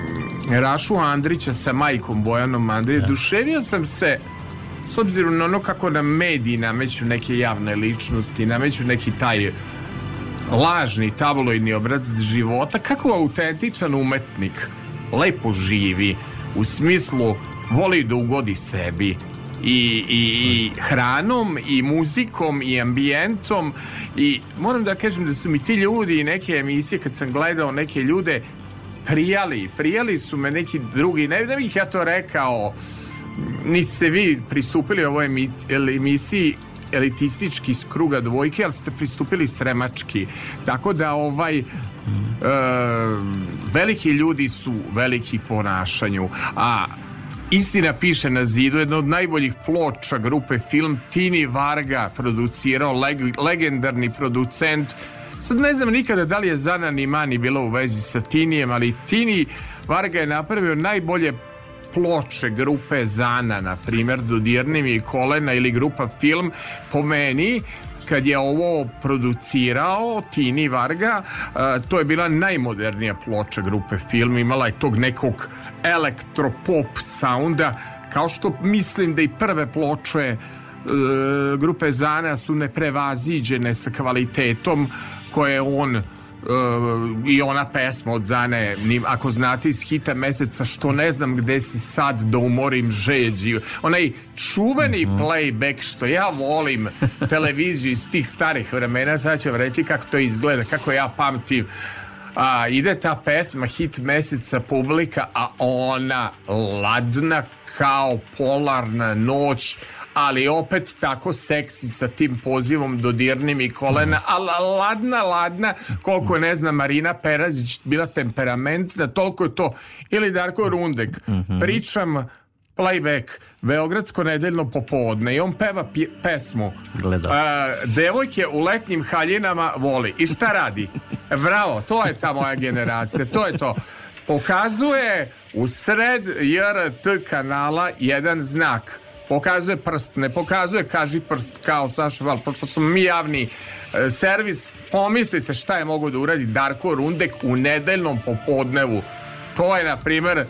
Rašu Andrića sa majkom Bojanom Andrić. Da. Oduševio sam se s obzirom na ono kako nam mediji nameću neke javne ličnosti, nameću neki taj lažni tabloidni obraz života, kako autentičan umetnik lepo živi u smislu voli da ugodi sebi i, i, i hranom i muzikom i ambijentom i moram da kažem da su mi ti ljudi i neke emisije kad sam gledao neke ljude prijali, prijali su me neki drugi, ne, ne bih ja to rekao niti se vi pristupili ovoj emisiji elitistički iz kruga dvojke, ali ste pristupili sremački. Tako da ovaj E, veliki ljudi su veliki ponašanju, a Istina piše na zidu, jedna od najboljih ploča grupe film Tini Varga producirao, leg, legendarni producent. Sad ne znam nikada da li je Zana ni Mani bila u vezi sa Tinijem, ali Tini Varga je napravio najbolje ploče grupe Zana, na primjer, dodirni mi kolena ili grupa film, po meni, kad je ovo producirao Tini Varga, e, to je bila najmodernija ploča grupe film, imala je tog nekog elektropop sounda, kao što mislim da i prve ploče e, grupe Zana su neprevaziđene sa kvalitetom koje on Uh, i ona pesma od Zane ako znate iz hita meseca što ne znam gde si sad da umorim žeđi onaj čuveni mm -hmm. playback što ja volim televiziju iz tih starih vremena sad ću vam reći kako to izgleda kako ja pamtim a, ide ta pesma hit meseca publika a ona ladna kao polarna noć ali opet tako seksi sa tim pozivom dodirnim i kolena, a ladna, ladna, koliko ne znam, Marina Perazić bila temperamentna, toliko je to. Ili Darko Rundek, mhm. pričam playback, Beogradsko nedeljno popodne i on peva pesmu Gleda. a, Devojke u letnjim haljinama voli. I šta radi? Bravo, to je ta moja generacija, to je to. Pokazuje u sred JRT kanala jedan znak pokazuje prst, ne pokazuje kaži prst kao Saša Val, pošto smo mi javni e, servis, pomislite šta je mogo da uradi Darko Rundek u nedeljnom popodnevu. To je, na primer,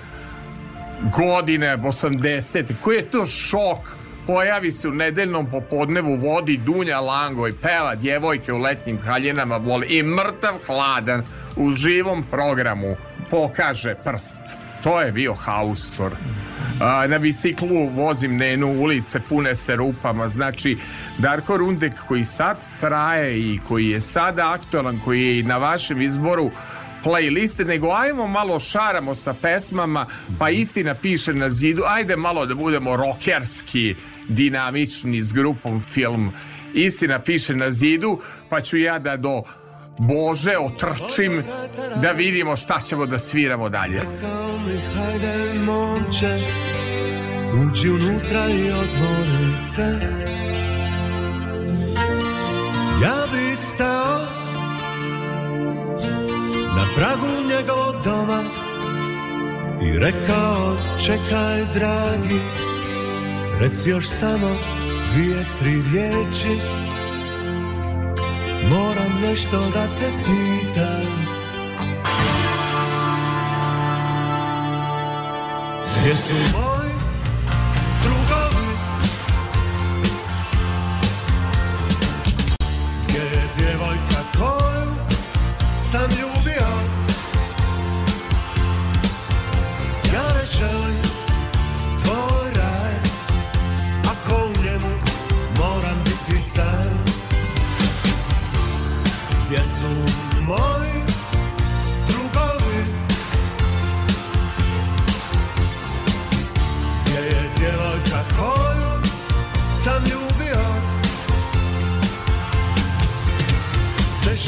godine 80. Koji je to šok? Pojavi se u nedeljnom popodnevu, vodi Dunja Langoj, i peva djevojke u letnjim haljinama, boli i mrtav hladan u živom programu pokaže prst to je bio haustor. A, na biciklu vozim Nenu, ulice pune se rupama, znači Darko Rundek koji sad traje i koji je sada aktualan, koji je na vašem izboru playliste, nego ajmo malo šaramo sa pesmama, pa istina piše na zidu, ajde malo da budemo rockerski, dinamični s grupom film Istina piše na zidu, pa ću ja da do Bože, otrčim da vidimo šta ćemo da sviramo dalje. Hajde, momče, uđi unutra i odmori se. Ja bi stao na pragu njegovog doma i rekao čekaj dragi, reci još samo dvije, tri riječi. Moram nešto da te pitam Gdje su moje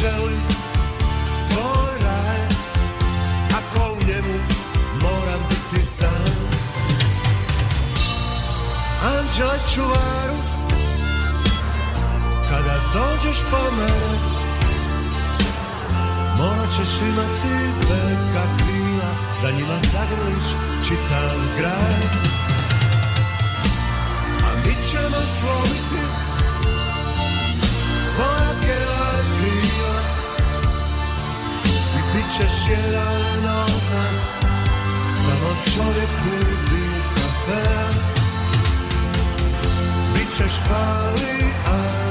želi tvoj raj Ako u njemu moram biti sam Anđele čuvaru Kada dođeš po mene Morat ćeš imati velika krila Da njima zagrliš čitav grad A mi ćemo sloviti Tvoje ćeš jedan od nas Samo čovjek budi kafe Bićeš pali, a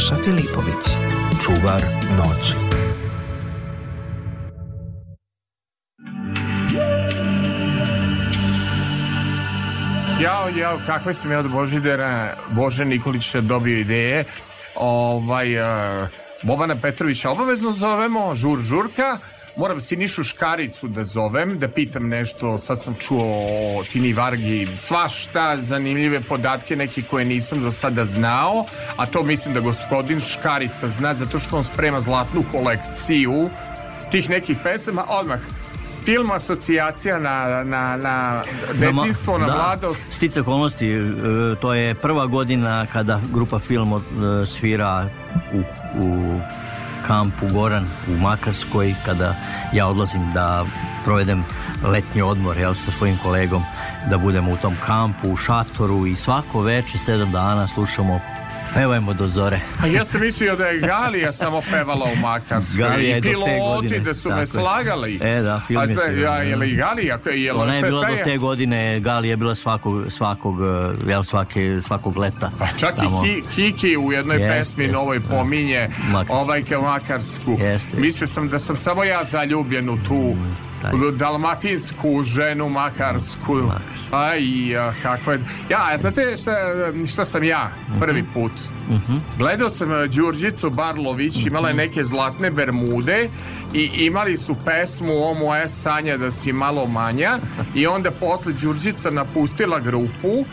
Saša Filipović. Čuvar noći. Jao, jao, kakve sam ja od Božidera, Bože Nikolić je da dobio ideje. Ovaj, uh, Bobana Petrovića obavezno zovemo, žur žurka. Moram Sinišu Škaricu da zovem, da pitam nešto, sad sam čuo o Tini Vargi, svašta, zanimljive podatke, neki koje nisam do sada znao, a to mislim da gospodin Škarica zna, zato što on sprema zlatnu kolekciju tih nekih pesama, odmah film asocijacija na, na, na da, detinstvo, na, na da. mladost. Stice okolnosti, e, to je prva godina kada grupa film e, svira u, u kampu Goran u Makarskoj kada ja odlazim da provedem letnji odmor ja, sa svojim kolegom da budemo u tom kampu, u šatoru i svako veče sedam dana slušamo Pevajmo do zore. A ja sam mislio da je Galija samo pevala u Makarskoj. Galija I piloti da su me slagali. E, da, film je. A, ja, da. je li Galija? Je Ona je bila do te godine, Galija je bila svakog, svakog, eh, ja, svake, svakog leta. Pa čak tamo. i Kiki u jednoj jest, pesmi jest, novoj da. pominje Makarsk. ovaj Makarsku. Jeste. Mislio sam da sam samo ja zaljubljen u tu mm Aj. dalmatinsku ženu makarsku. Makarsku. Aj, kakva je... Ja, a znate šta, šta sam ja prvi mhm. put? Uh mhm. -huh. Gledao sam eh, Đurđicu Barlović, uh mhm. -huh. imala je neke zlatne bermude i imali su pesmu O moje sanja da si malo manja i onda posle Đurđica napustila grupu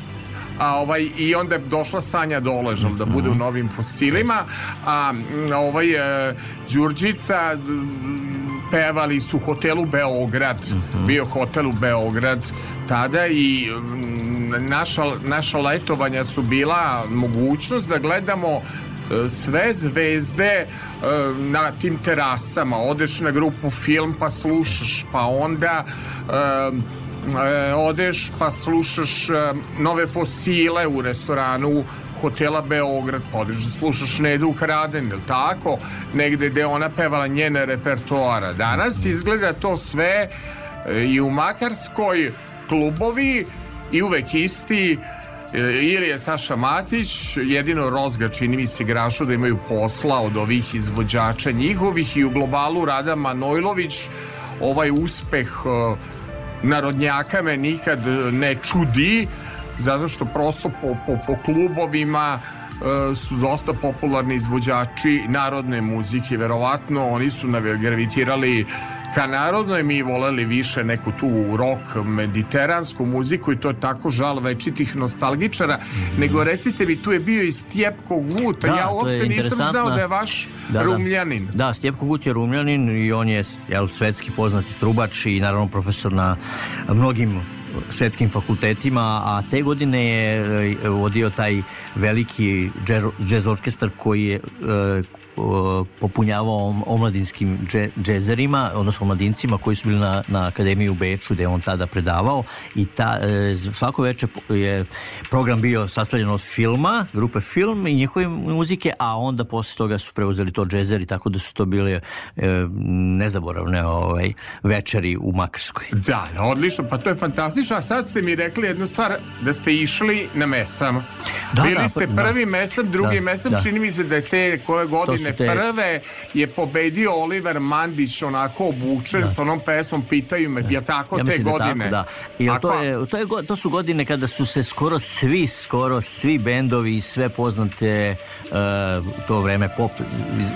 a ovaj i onda je došla Sanja Doležom da bude u novim fosilima a ovaj e, Đurđica pevali su hotelu Beograd uh mhm. -huh. bio hotel u Beograd tada i mm, naša, naša letovanja su bila mogućnost da gledamo e, sve zvezde e, na tim terasama odeš na grupu film pa slušaš pa onda e, odeš pa slušaš nove fosile u restoranu hotela Beograd, pa odeš da slušaš Nedu Hraden, jel tako? Negde gde ona pevala njene repertoara. Danas izgleda to sve e, i u Makarskoj klubovi i uvek isti e, ili je Saša Matić jedino Rozga čini mi se igrašu da imaju posla od ovih izvođača njihovih i u globalu Rada Manojlović ovaj uspeh e, narodnjaka me nikad ne čudi zato što prosto po, po, po klubovima e, su dosta popularni izvođači narodne muzike, verovatno oni su gravitirali ka narodnoj mi voleli više neku tu rock mediteransku muziku i to je tako žal večitih nostalgičara mm. nego recite mi tu je bio i Stjepko Gut da, ja uopšte nisam znao da je vaš da, da. rumljanin da, da, Stjepko Gut je rumljanin i on je jel, svetski poznati trubač i naravno profesor na mnogim svetskim fakultetima, a te godine je e, vodio taj veliki džez orkestar koji je e, Eh, popunjavao omladinskim džezerima, odnosno omladincima koji su bili na, na Akademiji u Beču gde je on tada predavao i ta, eh, svako večer je program bio sastavljen od filma, grupe film i njihove muzike, a onda posle toga su preuzeli to džezeri, tako da su to bile eh, nezaboravne ovaj, večeri u Makarskoj. Da, odlično, pa to je fantastično, a sad ste mi rekli jednu stvar, da ste išli na mesam. Da, Bili da, ste pa, prvi da. mesam, drugi da, mesam, da. čini mi se da je te koje godine 2001. Te... je pobedio Oliver Mandić onako obučen da. sa onom pesmom Pitaju me, da. je tako ja te da godine? Da, tako, da. Ako... to, je, to, je, to su godine kada su se skoro svi, skoro svi bendovi i sve poznate uh, to vreme pop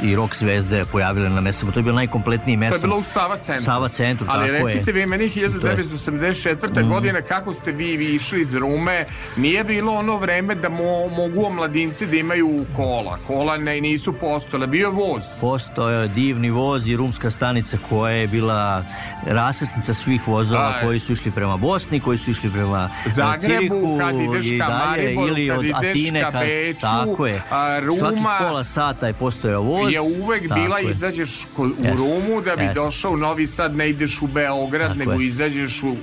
i rock zvezde pojavile na mesama. To je bio najkompletniji mesam. To je bilo u Sava centru. Sava centru, Ali tako recite vi meni 1984. Mm. godine kako ste vi, vi išli iz Rume, nije bilo ono vreme da mo, mogu omladinci da imaju kola. Kola ne, nisu postojali postojala, bio voz. Postojao je divni voz i rumska stanica koja je bila rasrsnica svih vozova Aj. koji su išli prema Bosni, koji su išli prema e, Zagrebu, Cirihu, kad ideš ka Mariboru, ili kad od Atine, ka Beču, tako je. A, Ruma, Svaki pola sata je postojao voz. Je uvek bila, je. izađeš u yes. Rumu da bi yes. došao u Novi Sad, ne ideš u Beograd, tako nego je. izađeš u,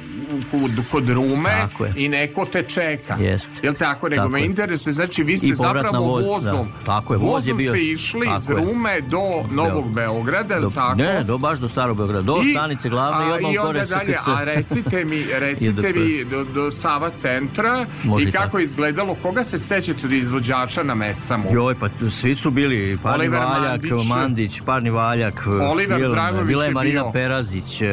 kod, kod Rume i neko te čeka. Jest. Jel tako? Nego tako me interesuje, znači vi ste zapravo voz, da. vozom. Da. Tako je, voz je bio. ste išli tako iz Rume do Novog Beograda, je tako? Ne, do, baš do Starog Beograda, do I, stanice glavne a, i odmah gore dalje, A recite mi, recite mi do, do Sava centra Može i kako je izgledalo, koga se sećate od izvođača na mesamu? Joj, pa tu, svi su bili, Parni Oliver Valjak, Mandić, Mandić Parni Valjak, Oliver Film, Dragović bila je Marina bio. Perazić, e,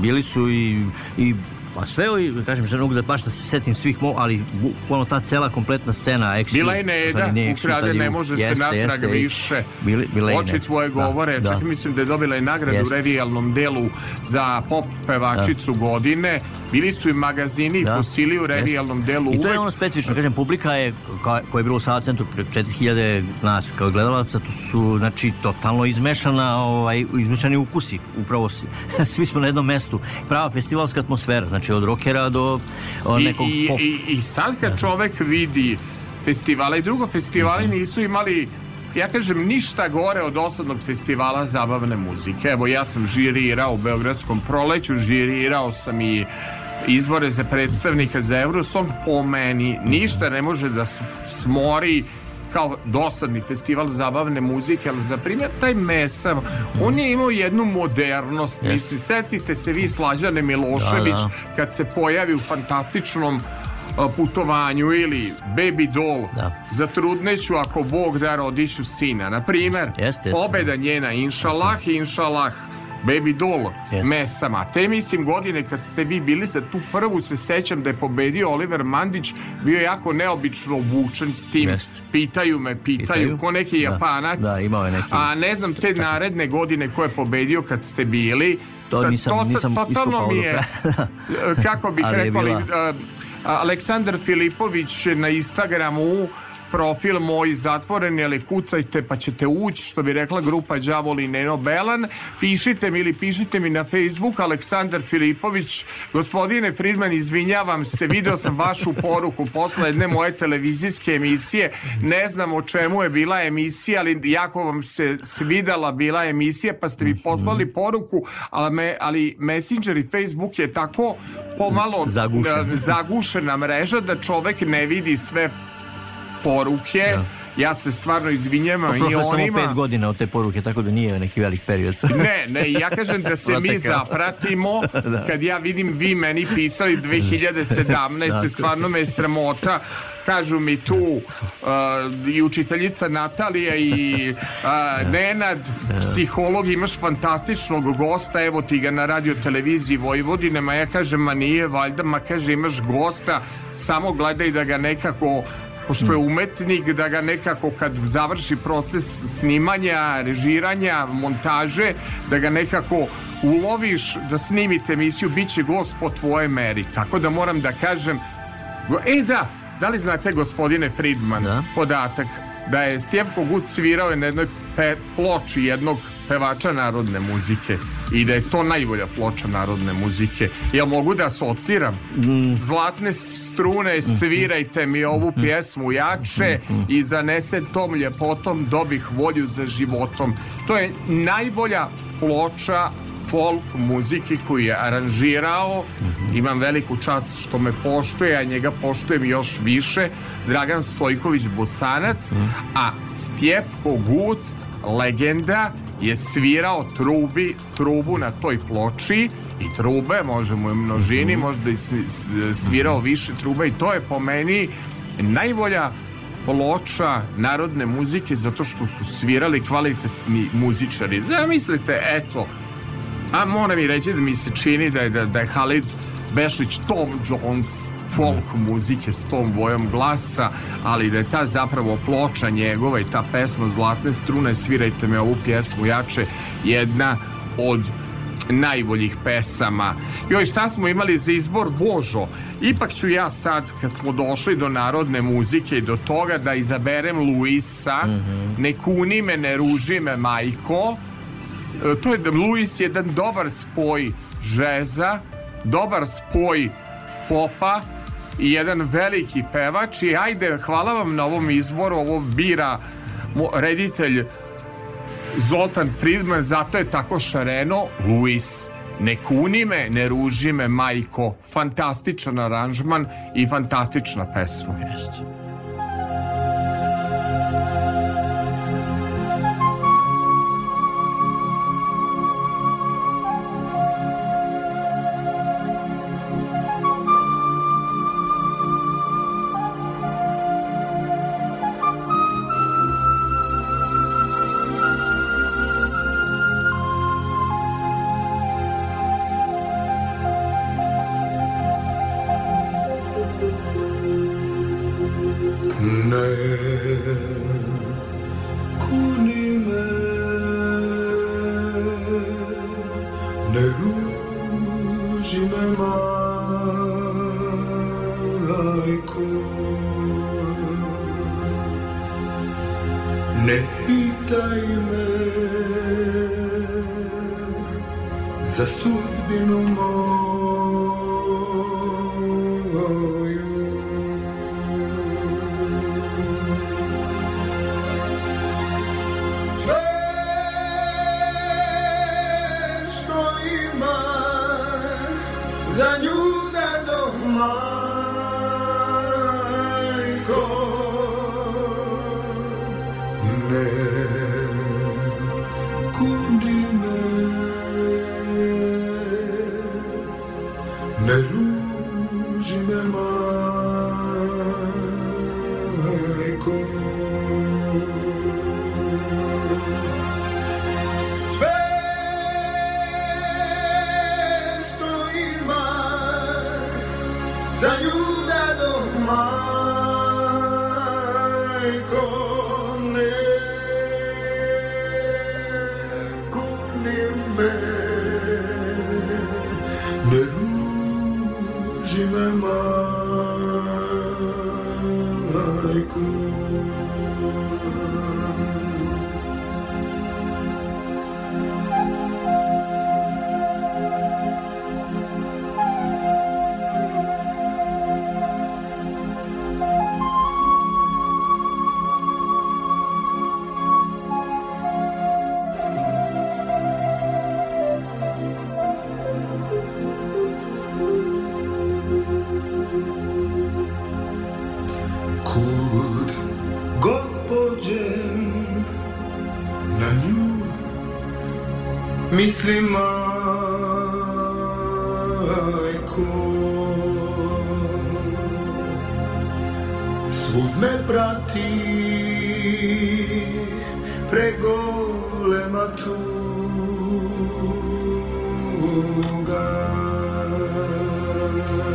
bili su i, i Pa sve ovi, da kažem, se mogu da baš da se setim svih mo, ali bukvalno ta cela kompletna scena, ekši, Bila je Neda, ukrade, ne može jeste, se natrag jeste, više. Bili, bila Oči tvoje da, govore, da, čak da. mislim da je dobila i nagradu jeste. u revijalnom delu za pop pevačicu da. godine. Bili su i magazini da. fosili u revijalnom delu. I to je ono specifično, kažem, publika je, koja je bila u Sava centru, preko 4000 nas kao gledalaca, to su, znači, totalno izmešana, ovaj, izmešani ukusi, upravo svi smo na jednom mestu. Prava festivalska atmosfera, znači, znači od rokera do nekog I, pop. I, I sad kad čovek vidi festivala i drugo festivali mhm. nisu imali ja kažem ništa gore od osadnog festivala zabavne muzike. Evo ja sam žirirao u Beogradskom proleću, žirirao sam i izbore za predstavnika za Eurosong po meni ništa ne može da smori kao dosadni festival zabavne muzike, ali za primjer taj Mesam, mm. on je imao jednu modernost, yes. mislim, setite se vi Slađane Milošević da, da. kad se pojavi u fantastičnom putovanju ili baby doll da. zatrudneću ako Bog da rodiću sina na primjer, yes, yes, pobeda da. njena inšalah inšalah Baby Doll yes. mesama. Te mislim godine kad ste vi bili za tu prvu se sećam da je pobedio Oliver Mandić, bio jako neobično obučen s tim. Yes. Pitaju me, pitaju, pitaju, ko neki da. Japanac. Da, imao je neki. A ne znam te naredne godine ko je pobedio kad ste bili. To nisam, to, nisam totalno mi je, kako bih rekao, bila... E, Aleksandar Filipović na Instagramu profil moj zatvoren, ali kucajte pa ćete ući, što bi rekla grupa Đavoli Neno Belan. Pišite mi ili pišite mi na Facebook Aleksandar Filipović. Gospodine Fridman, izvinjavam se, video sam vašu poruku posle jedne moje televizijske emisije. Ne znam o čemu je bila emisija, ali jako vam se svidala bila emisija, pa ste mi mhm. poslali poruku, ali, me, ali Messenger i Facebook je tako pomalo zagušena da, mreža da čovek ne vidi sve poruke. Da. Ja se stvarno izvinjavam pa i onima... samo pet godina od te poruke, tako da nije neki velik period. ne, ne, ja kažem da se mi zapratimo da. kad ja vidim vi meni pisali 2017. Da. stvarno me je sramota kažu mi tu uh, i učiteljica Natalija i uh, da. Nenad da. psiholog, imaš fantastičnog gosta, evo ti ga na radio televiziji Vojvodine, ma ja kažem ma nije valjda, ma kaže imaš gosta samo gledaj da ga nekako pošto je umetnik da ga nekako kad završi proces snimanja, režiranja, montaže, da ga nekako uloviš da snimite emisiju, bit će gost po tvoje meri. Tako da moram da kažem, e da, da li znate gospodine Friedman, da. podatak, da je Stjepko Gut svirao na jednoj pe, ploči jednog pevača narodne muzike i da je to najbolja ploča narodne muzike. Ja mogu da asociram mm. zlatne strune mm-hmm. svirajte mi ovu mm-hmm. pjesmu jače mm-hmm. i zanese tom ljepotom dobih volju za životom. To je najbolja ploča folk muziki koji je aranžirao. Mhm. Imam veliku čast što me poštuje, a njega poštujem još više. Dragan Stojković Bosanac, mhm. a Stjepko Gut, legenda, je svirao trubi, trubu na toj ploči i trube, možemo u množini, mhm. možda i svirao više trube i to je po meni najbolja ploča narodne muzike zato što su svirali kvalitetni muzičari. Zamislite, eto, A moram i reći da mi se čini da je, da, da je Halid Bešlić Tom Jones folk muzike s tom bojom glasa, ali da je ta zapravo ploča njegova i ta pesma Zlatne strune, svirajte me ovu pjesmu jače, jedna od najboljih pesama. Joj, šta smo imali za izbor? Božo, ipak ću ja sad, kad smo došli do narodne muzike i do toga, da izaberem Luisa, mm -hmm. ne kuni me, ne ruži me, majko, E, to je Luis jedan dobar spoj žeza, dobar spoj popa i jedan veliki pevač i ajde hvala vam na ovom izboru ovo bira reditelj Zoltan Friedman zato je tako šareno Luis ne kuni me, ne ruži me majko fantastičan aranžman i fantastična pesma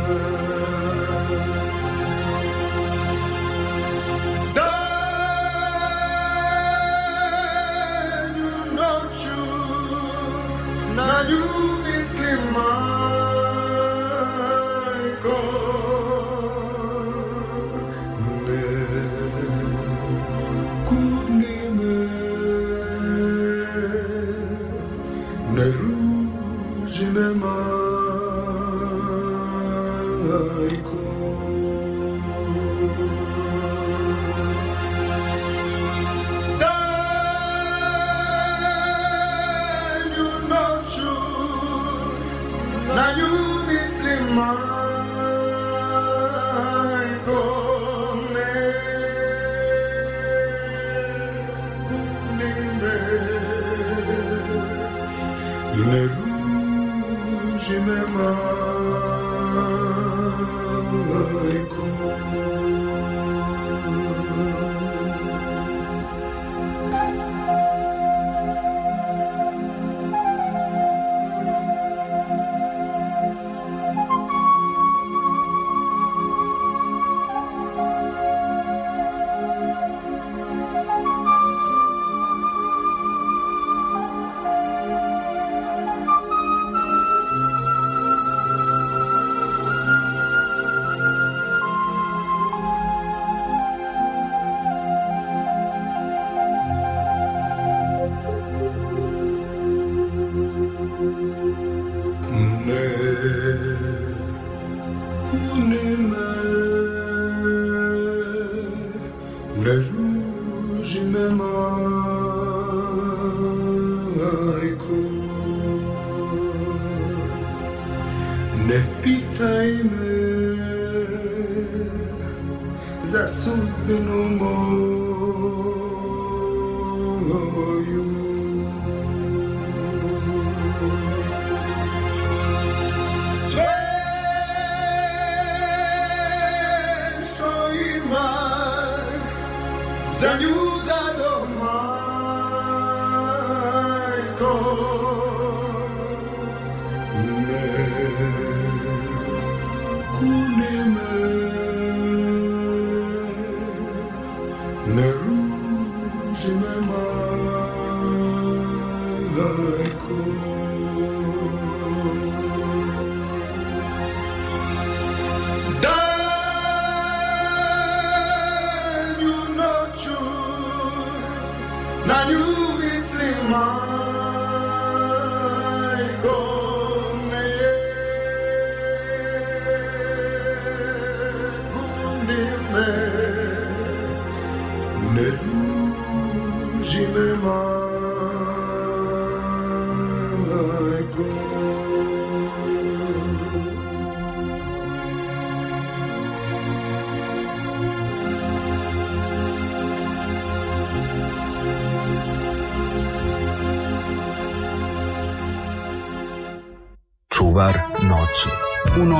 world.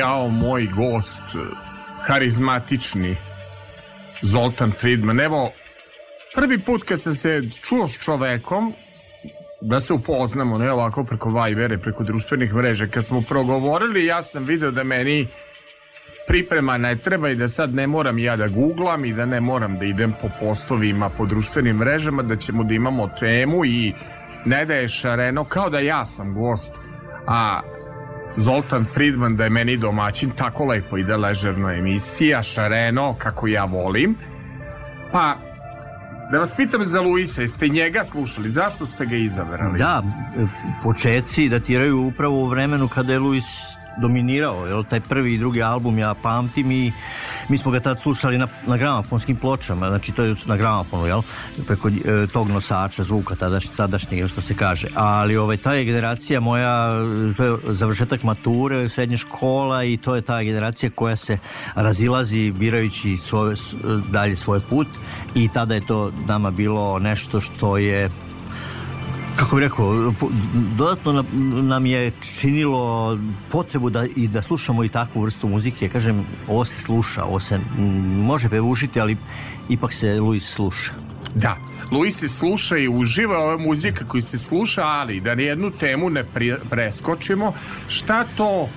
jao moj gost, harizmatični Zoltan Friedman. Evo, prvi put kad sam se čuo s čovekom, da se upoznamo, ne ovako preko Vibere, preko društvenih mreža, kad smo progovorili, ja sam video da meni priprema ne treba i da sad ne moram ja da googlam i da ne moram da idem po postovima, po društvenim mrežama, da ćemo da imamo temu i ne da je šareno, kao da ja sam gost. A Zoltan Friedman da je meni domaćin, tako lepo ide ležerna emisija, šareno, kako ja volim. Pa, da vas pitam za Luisa, jeste njega slušali, zašto ste ga izabrali? Da, počeci datiraju upravo u vremenu kada je Luis dominirao, jel, taj prvi i drugi album ja pamtim i mi smo ga tad slušali na, na gramofonskim pločama, znači to je na gramofonu, jel, preko e, tog nosača zvuka tadašnjeg, sadašnjeg, što se kaže, ali ovaj, ta je generacija moja, to je završetak mature, srednje škola i to je ta generacija koja se razilazi birajući svoje, dalje svoj put i tada je to nama bilo nešto što je kako bih rekao, dodatno nam je činilo potrebu da, i da slušamo i takvu vrstu muzike. Kažem, ovo se sluša, ovo se može pevušiti, ali ipak se Luis sluša. Da, Luis se sluša i uživa ova muzika koju se sluša, ali da jednu temu ne preskočimo, šta to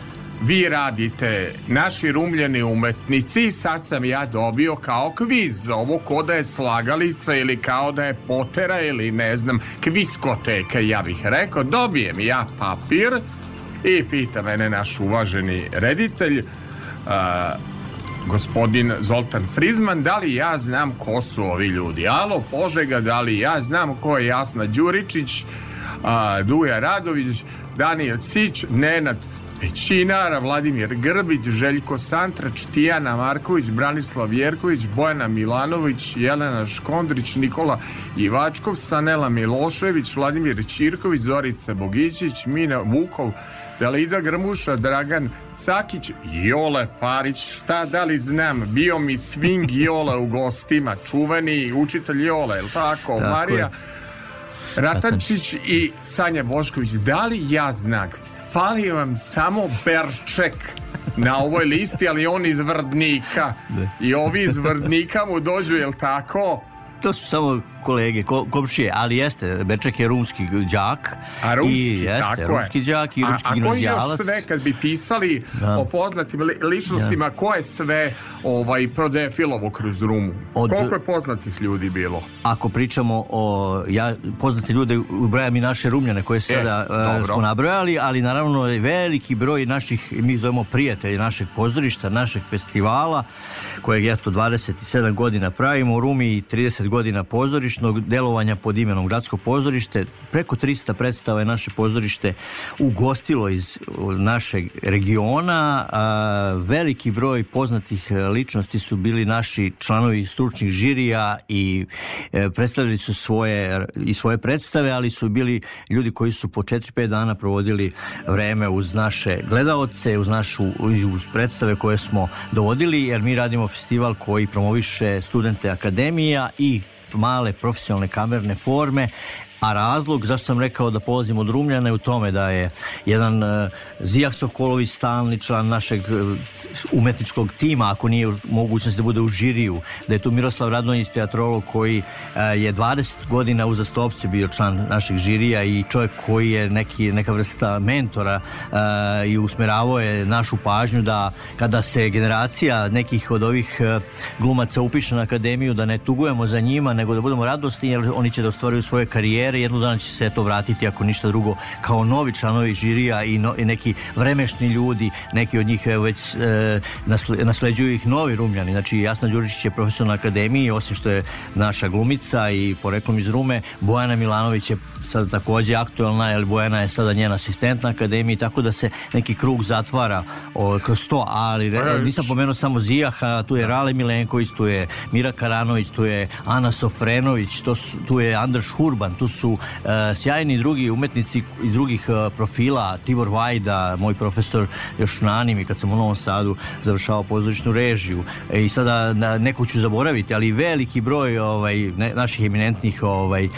vi radite naši rumljeni umetnici sad sam ja dobio kao kviz ovo ko da je slagalica ili kao da je potera ili ne znam kviskoteka ja bih rekao dobijem ja papir i pita mene naš uvaženi reditelj a, gospodin Zoltan Fridman da li ja znam ko su ovi ljudi Alo Požega, da li ja znam ko je Jasna Đuričić a, Duja Radović Daniel Sić, Nenad Činara, Vladimir Grbić, Željko Santrač, Tijana Marković, Branislav Jerković, Bojana Milanović, Jelena Škondrić, Nikola Ivačkov, Sanela Milošević, Vladimir Čirković, Zorica Bogićić, Mina Vukov, Dalida Grmuša, Dragan Cakić, Jole Parić, šta da li znam, bio mi swing Jole u gostima, čuveni učitelj Jole, je li tako? tako Marija Ratančić i Sanja Bošković, da li ja znam fali vam samo Berček na ovoj listi, ali on iz Vrdnika. Da. I ovi iz Vrdnika mu dođu, jel tako? To su samo kolege, ko, komšije, ali jeste, Beček je rumski đak. A rumski, i jeste, tako rumski je. đak i rumski a, a koji još sve kad bi pisali da. o poznatim ličnostima, da. ko je sve ovaj, prodefilovo kroz Rumu? Od, Koliko je poznatih ljudi bilo? Ako pričamo o, ja poznati ljude ubrajam i naše rumljane koje e, sada e, uh, smo nabrojali, ali naravno veliki broj naših, mi zovemo prijatelji našeg pozorišta, našeg festivala, kojeg eto 27 godina pravimo u Rumi i 30 godina pozorišnog delovanja pod imenom Gradsko pozorište. Preko 300 predstava je naše pozorište ugostilo iz našeg regiona. Veliki broj poznatih e, ličnosti su bili naši članovi stručnih žirija i e, predstavili su svoje i svoje predstave, ali su bili ljudi koji su po 4-5 dana provodili vreme uz naše gledaoce, uz našu uz predstave koje smo dovodili, jer mi radimo festival koji promoviše studente akademija i male profesionalne kamerne forme a razlog zašto sam rekao da polazim od Rumljana je u tome da je jedan e, Zijak Sokolović stalni član našeg e, umetničkog tima, ako nije mogućnost da bude u žiriju, da je tu Miroslav Radonjić teatrolog koji e, je 20 godina uzastopce bio član našeg žirija i čovjek koji je neki, neka vrsta mentora e, i usmeravao je našu pažnju da kada se generacija nekih od ovih e, glumaca upiše na akademiju da ne tugujemo za njima nego da budemo radosni jer oni će da ostvaruju svoje karijere mere, jednog dana će se to vratiti ako ništa drugo, kao novi članovi žirija i, no, i neki vremešni ljudi, neki od njih evo, već e, nasleđuju ih novi rumljani. Znači, Jasna Đuričić je profesor na akademiji, osim što je naša glumica i poreklom iz Rume, Bojana Milanović je sad takođe aktuelna, jer Bojana je sada njena asistent na akademiji, tako da se neki krug zatvara o, kroz to, ali re, pa nisam pomenuo samo Zijaha, tu je da. Rale Milenković, tu je Mira Karanović, tu je Ana Sofrenović, to su, tu je Andrš Hurban, tu su e, sjajni drugi umetnici iz drugih e, profila, Tibor Vajda, moj profesor još na animi, kad sam u Novom Sadu završavao pozorišnu režiju e, i sada na, neko ću zaboraviti, ali veliki broj ovaj, ne, naših eminentnih ovaj, e,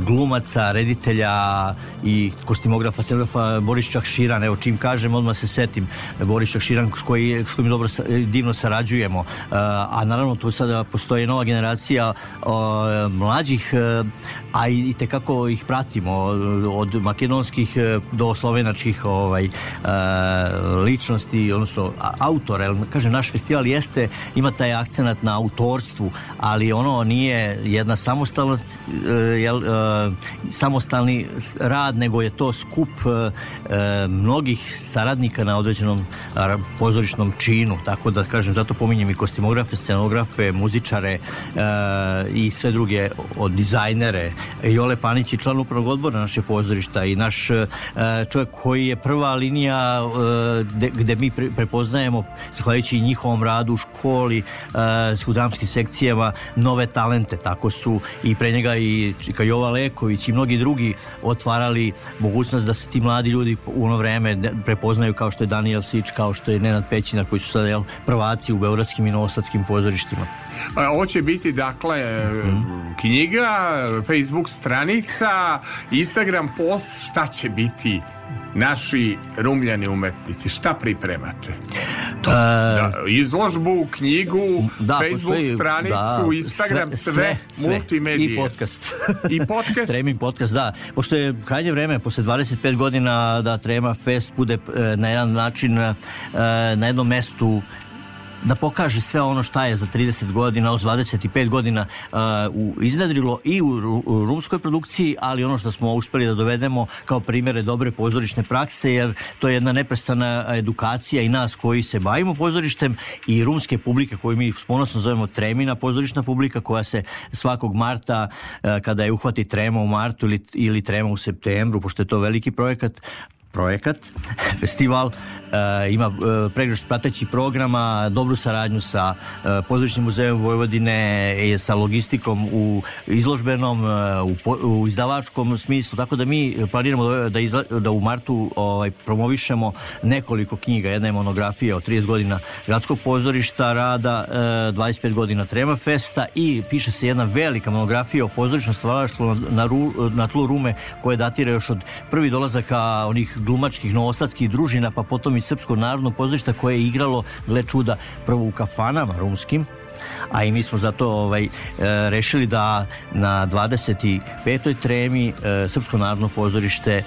glumaca, redi reditelja i kostimografa, scenografa Boris Čakširan, evo čim kažem, odmah se setim Boris Čakširan s, koji, s kojim dobro, divno sarađujemo. Eh, a naravno tu sada postoji nova generacija eh, mlađih, eh, a i, i tekako ih pratimo od makedonskih do slovenačkih ovaj, ličnosti, odnosno autora. Jer, kažem, naš festival jeste, ima taj akcenat na autorstvu, ali ono nije jedna samostalnost, jel, samo samostalni rad, nego je to skup e, e mnogih saradnika na određenom pozorišnom činu, tako da kažem, zato pominjem i kostimografe, scenografe, muzičare e, i sve druge od dizajnere. Jole Panić je član upravnog odbora naše pozorišta i naš e, čovjek koji je prva linija e, gde mi prepoznajemo, zahvaljujući njihovom radu u školi, e, u dramskim sekcijama, nove talente, tako su i pre njega i Čika Jova Leković i mnogi drugi drugi otvarali mogućnost da se ti mladi ljudi u ono vreme prepoznaju kao što je Daniel Sić, kao što je Nenad Pećina koji su sad jel, prvaci u beogradskim i novosadskim pozorištima. A, pa, ovo će biti dakle mm knjiga, Facebook stranica, Instagram post, šta će biti naši rumljani umetnici, šta pripremate? To, da, e, da, izložbu, knjigu, da, Facebook postoji, da, stranicu, da, Instagram, sve, sve, sve, multimedije. I podcast. I podcast? Treming podcast, da. Pošto je krajnje vreme, posle 25 godina da Trema Fest bude e, na jedan način, e, na jednom mestu da pokaže sve ono šta je za 30 godina, od 25 godina uh, u, iznadrilo i u, u rumskoj produkciji, ali ono što smo uspeli da dovedemo kao primere dobre pozorišne prakse, jer to je jedna neprestana edukacija i nas koji se bavimo pozorištem i rumske publike koju mi ponosno zovemo Tremina pozorišna publika koja se svakog marta uh, kada je uhvati Trema u martu ili, ili Trema u septembru, pošto je to veliki projekat, projekat, festival, eh, ima eh, pregršt prateći programa, dobru saradnju sa eh, Pozorišnim muzejem Vojvodine, sa logistikom u izložbenom, u, izdavačkom smislu, tako da mi planiramo da, da, izla, da u martu ovaj, promovišemo nekoliko knjiga, jedna je monografija o 30 godina gradskog pozorišta, rada 25 godina Trema Festa i piše se jedna velika monografija o pozorišnom stvaralaštvu na, na, na tlu Rume koje datira još od prvi dolazaka onih dumačkih, novosadskih družina, pa potom i Srpsko narodno pozorište koje je igralo, gle čuda, prvo u kafanama rumskim, a i mi smo zato ovaj, e, rešili da na 25. tremi e, Srpsko narodno pozorište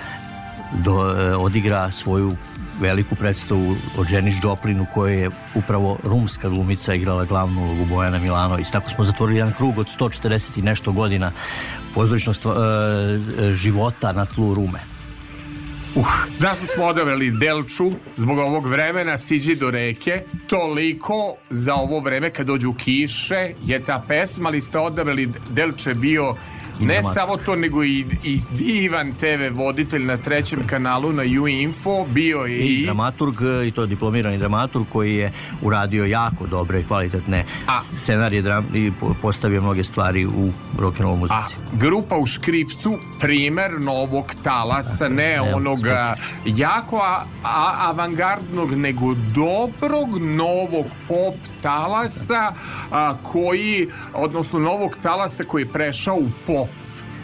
do, e, odigra svoju veliku predstavu o Janis Joplin u kojoj je upravo rumska glumica igrala glavnu ulogu Bojana Milanović. Tako smo zatvorili jedan krug od 140 i nešto godina pozoričnog e, života na tlu Rume. Uh. Zašto smo odabrali Delču? Zbog ovog vremena siđi do reke. Toliko za ovo vreme kad dođu kiše je ta pesma, ali ste odabrali Delče bio Ne samo to, nego i, i divan TV voditelj na trećem kanalu na UInfo, bio je i... i... dramaturg, i to diplomirani dramaturg koji je uradio jako dobre i kvalitetne A. scenarije dram, i postavio mnoge stvari u rock'n'roll muzici. A grupa u škripcu, primer novog talasa, ne, ne onoga jako a, a, avangardnog, nego dobrog novog pop talasa a, koji, odnosno novog talasa koji je prešao u pop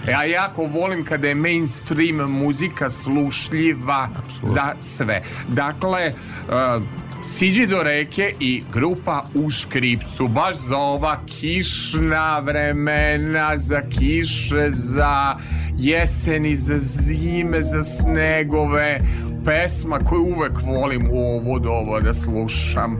E, ja jako volim kada je mainstream muzika slušljiva Absolutno. za sve. Dakle, uh, Siđi do reke i grupa u škripcu, baš za ova kišna vremena, za kiše, za jeseni, za zime, za snegove, pesma koju uvek volim u ovo doba da slušam.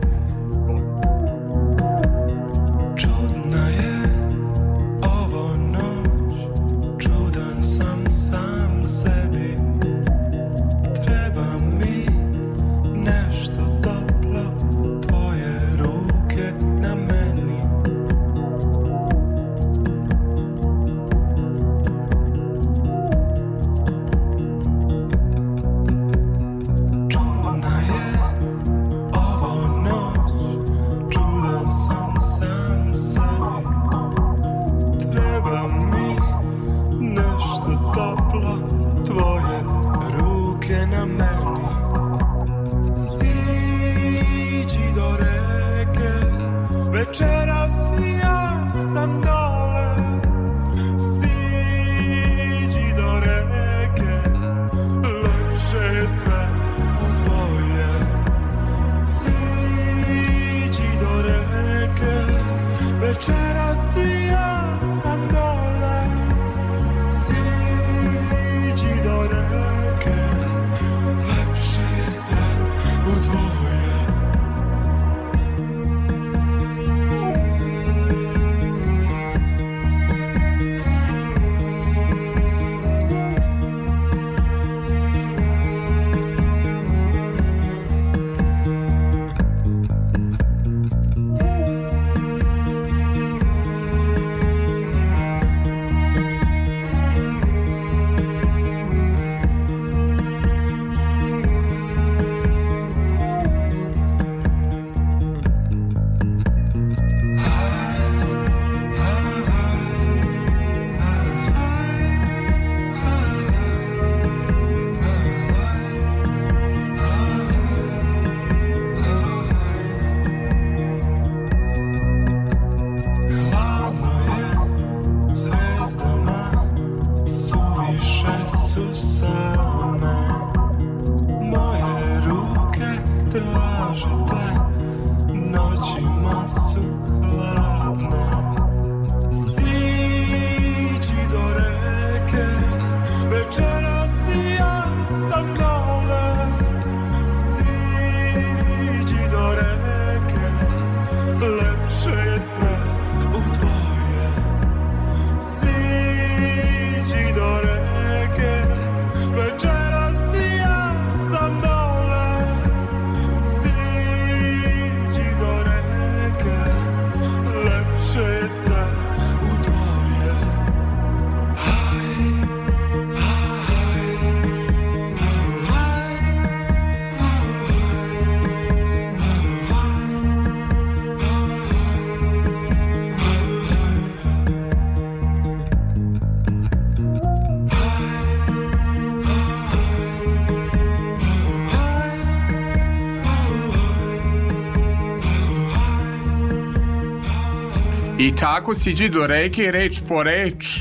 Tako siđi do reke, reč po reč,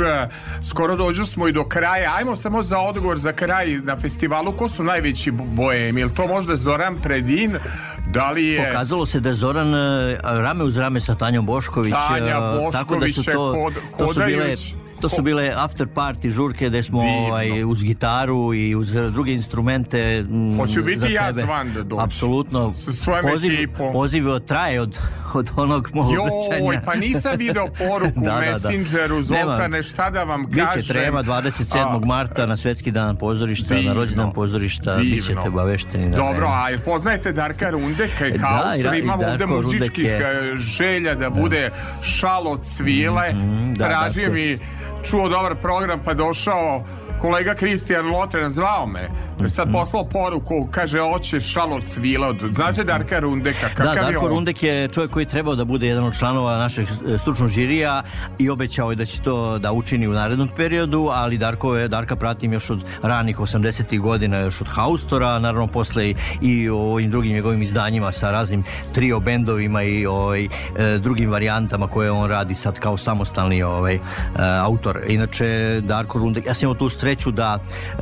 skoro dođu smo i do kraja. Ajmo samo za odgovor za kraj na festivalu, ko su najveći boemi? Ili to možda Zoran Predin? Da li je... Pokazalo se da je Zoran e, rame uz rame sa Tanjom Bošković. E, Tanja Bošković, tako da su to, hod, to su bile to su bile after party žurke gde smo Divno. ovaj, uz gitaru i uz druge instrumente m, Hoću biti za ja sebe. zvan da dođu. Apsolutno. Sa svojom poziv, ekipom. Poziv traje od od onog mog obraćanja. Joj, pa nisam video poruku da, da, da, Messengeru, da, Zoltane, Nema. šta da vam kažem. Biće trema 27. A, marta na svetski dan pozorišta, divno, na rođendan pozorišta, divno. bit ćete bavešteni. Da Dobro, a poznajete Darka Rundeka i kao da, imamo ovde muzičkih je... E, želja da, da. bude šalo cvile. Mm -hmm, da, Tražio mi, čuo dobar program pa došao kolega Kristijan Lotren zvao me sad mhm. poslao poruku, kaže, oće šalo cvila od... Znate Darka Rundeka, kakav da, Darko je Rundek je čovjek koji je trebao da bude jedan od članova našeg e, stručnog žirija i obećao je da će to da učini u narednom periodu, ali Darko je, Darka pratim još od ranih 80. godina, još od Haustora, naravno posle i o ovim drugim njegovim izdanjima sa raznim trio bendovima i ovaj, e, drugim varijantama koje on radi sad kao samostalni ovaj, e, autor. Inače, Darko Rundek, ja sam imao tu sreću da eh,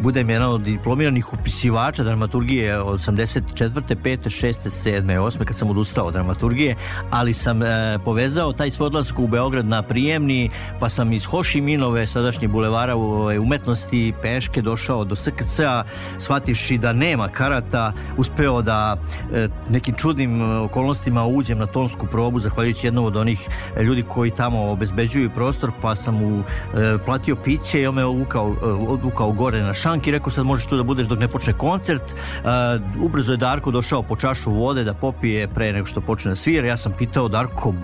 budem jedan od diplomiranih upisivača dramaturgije od 84. 5. 6. 7. 8. kad sam odustao od dramaturgije, ali sam e, povezao taj svoj odlazak u Beograd na prijemni, pa sam iz Hošiminove sadašnje bulevara u, ovaj, umetnosti peške došao do SKC-a, shvatiš da nema karata, uspeo da e, nekim čudnim e, okolnostima uđem na tonsku probu, zahvaljujući jednom od onih e, ljudi koji tamo obezbeđuju prostor, pa sam mu e, platio piće i on me uvukao, e, odvukao gore na šank i rekao sad možeš tu da budeš dok ne počne koncert. Uh, ubrzo je Darko došao po čašu vode da popije pre nego što počne da svira. Ja sam pitao Darko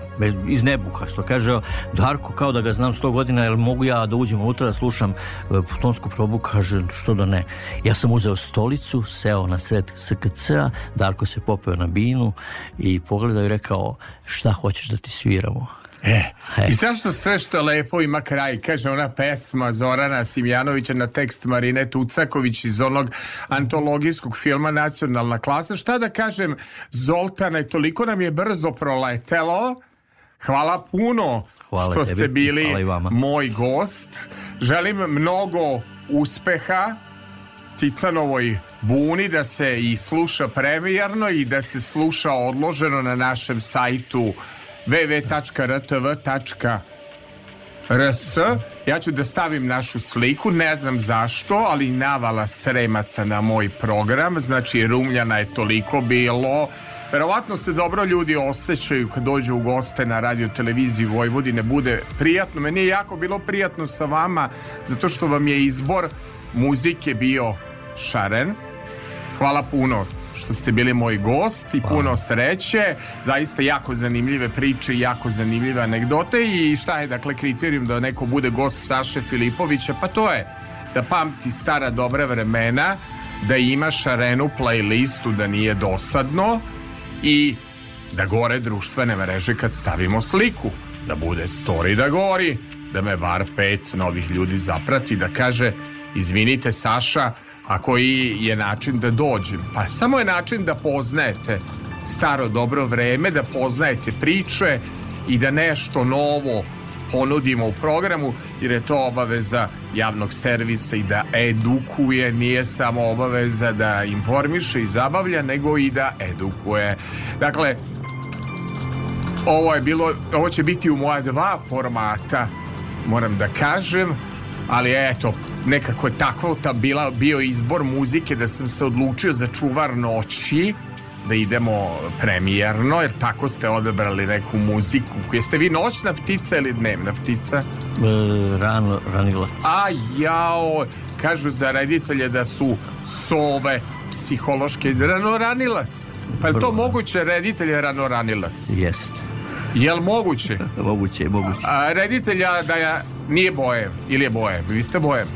iz nebuha što kaže Darko kao da ga znam 100 godina jel mogu ja da uđem unutra da slušam e, uh, tonsku probu kaže što da ne. Ja sam uzeo stolicu, seo na sred SKC-a, Darko se popeo na binu i pogledao i rekao šta hoćeš da ti sviramo. E. I zašto sve što je lepo ima kraj, kaže ona pesma Zorana Simjanovića na tekst Marine Tucaković iz onog antologijskog filma Nacionalna klasa. Šta da kažem, Zoltane, toliko nam je brzo proletelo. Hvala puno hvala što tebi. ste bili moj gost. Želim mnogo uspeha Ticanovoj buni da se i sluša premijerno i da se sluša odloženo na našem sajtu www.rtv.rs ja ću da stavim našu sliku, ne znam zašto, ali navala sremaca na moj program, znači Rumljana je toliko bilo, Verovatno se dobro ljudi osjećaju kad dođu u goste na radio televiziji Vojvodine, bude prijatno. Meni je jako bilo prijatno sa vama, zato što vam je izbor muzike bio šaren. Hvala puno što ste bili moj gost i pa. puno Hvala. sreće. Zaista jako zanimljive priče i jako zanimljive anegdote i šta je dakle kriterijum da neko bude gost Saše Filipovića? Pa to je da pamti stara dobra vremena, da imaš arenu playlistu da nije dosadno i da gore društvene mreže kad stavimo sliku da bude story da gori da me bar pet novih ljudi zaprati da kaže izvinite Saša a koji je način da dođem. Pa samo je način da poznajete staro dobro vreme, da poznajete priče i da nešto novo ponudimo u programu, jer je to obaveza javnog servisa i da edukuje, nije samo obaveza da informiše i zabavlja, nego i da edukuje. Dakle, ovo je bilo, ovo će biti u moja dva formata, moram da kažem, ali eto, nekako je takva ta bila, bio izbor muzike da sam se odlučio za čuvar noći da idemo premijerno, jer tako ste odabrali neku muziku. Jeste vi noćna ptica ili dnevna ptica? E, rano, ranilac. A jao, kažu za reditelje da su sove psihološke ranoranilac. Pa je Prvo. to moguće reditelje ranoranilac? Jeste. Jel moguće? moguće, moguće. A reditelja da ja nije bojem ili je bojem? Vi ste bojem?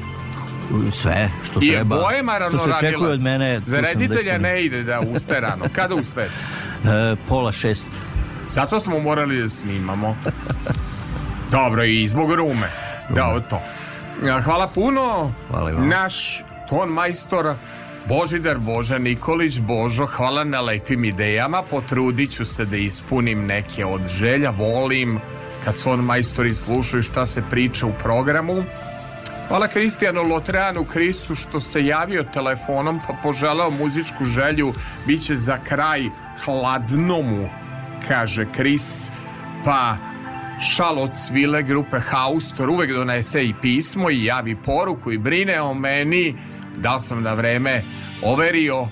sve što I treba. I bojema rano Što se očekuje od mene... Za reditelja ne ide da ustaje rano. Kada ustaje? E, pola šest. Zato smo morali da snimamo. Dobro, i zbog rume. Da, to. Hvala puno. Hvala vam. Naš ton majstor Božidar Boža Nikolić Božo, hvala na lepim idejama Potrudit ću se da ispunim neke od želja Volim kad ton majstori slušaju šta se priča u programu Hvala Kristijanu Lotreanu Krisu što se javio telefonom pa poželao muzičku želju. Biće za kraj hladnomu, kaže Kris. Pa Šalot svile grupe Haustor uvek donese i pismo i javi poruku i brine o meni da sam na vreme overio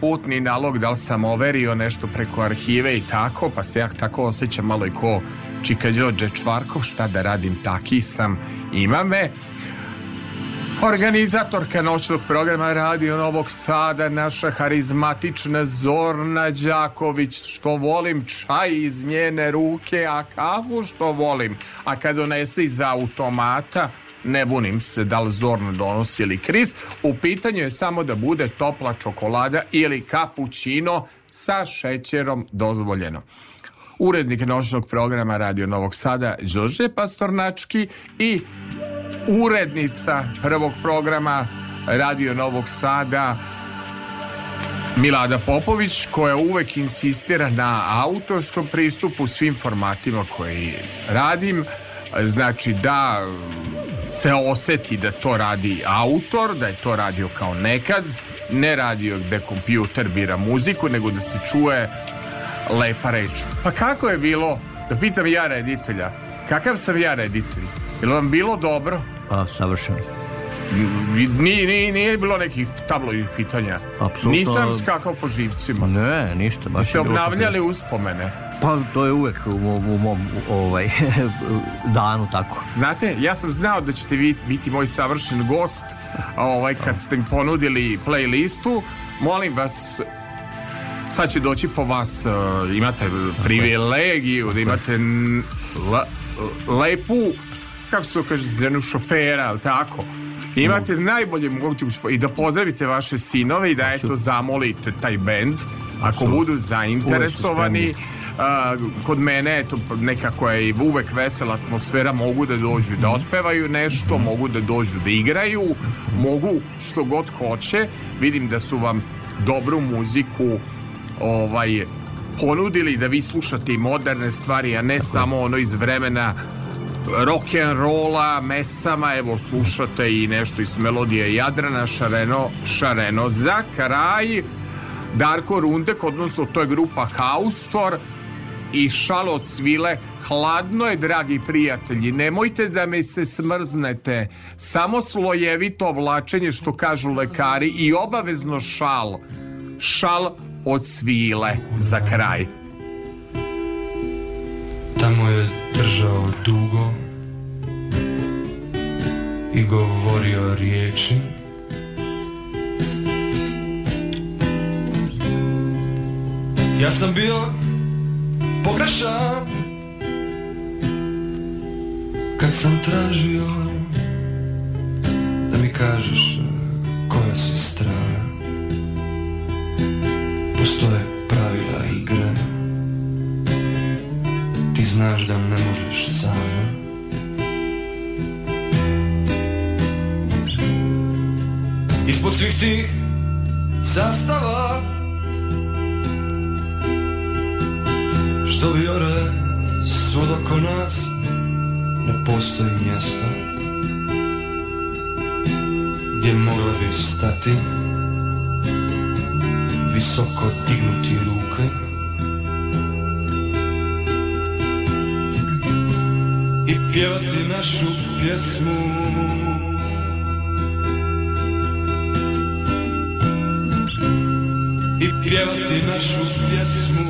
putni nalog, da li sam overio nešto preko arhive i tako, pa se ja tako osjećam malo i ko Čikađođe Čvarkov, šta da radim, taki sam, ima me. Organizatorka noćnog programa Radio Novog Sada, naša harizmatična Zorna Đaković, što volim čaj iz njene ruke, a kavu što volim, a kad donese iz automata, ne bunim se da li Zorna donosi ili Kris, u pitanju je samo da bude topla čokolada ili kapućino sa šećerom dozvoljeno urednik noćnog programa Radio Novog Sada Đorđe Pastornački i urednica prvog programa Radio Novog Sada Milada Popović koja uvek insistira na autorskom pristupu svim formatima koji radim znači da se oseti da to radi autor, da je to radio kao nekad, ne radio gde kompjuter bira muziku, nego da se čuje lepa reč. Pa kako je bilo, da pitam ja reditelja, kakav sam ja reditelj? Jel vam bilo dobro? A, savršeno. Nije, nije, nije bilo nekih tablojih pitanja. Apsolutno. Nisam skakao po živcima. Ne, ništa. Baš Ste obnavljali uspomene. Pa to je uvek u, u mom ovaj, danu tako. Znate, ja sam znao da ćete vi biti moj savršen gost ovaj, kad ste mi ponudili playlistu. Molim vas, sad će doći po vas, e, imate privilegiju da imate lepu kako se to kaže, ženu šofera, ali tako? Imate no. najbolje moguće i da pozdravite vaše sinove i da eto zamolite taj bend ako budu zainteresovani a, kod mene eto nekako je uvek vesela atmosfera mogu da dođu da mhm. otpevaju nešto mhm. mogu da dođu da igraju mogu što god hoće vidim da su vam dobru muziku ovaj ponudili da vi slušate i moderne stvari a ne Tako. samo ono iz vremena rock'n'rolla, mesama, evo slušate i nešto iz melodije Jadrana, šareno, šareno. Za kraj, Darko Rundek, odnosno to je grupa Haustor i Šalo Svile. Hladno je, dragi prijatelji, nemojte da me se smrznete. Samo slojevito oblačenje, što kažu lekari, i obavezno šal. Šal od svile za kraj. Tamo je držao dugo i govorio riječi Ja sam bio pogrešan Kad sam tražio Da mi kažeš e, koja si strana Postoje pravila znaš da ne možeš sama Ispod svih tih zastava Što vi ore svod oko nas Ne postoji mjesta Gdje mogla bi stati Visoko dignuti ruke и певать нашу песню. и певать нашу песню.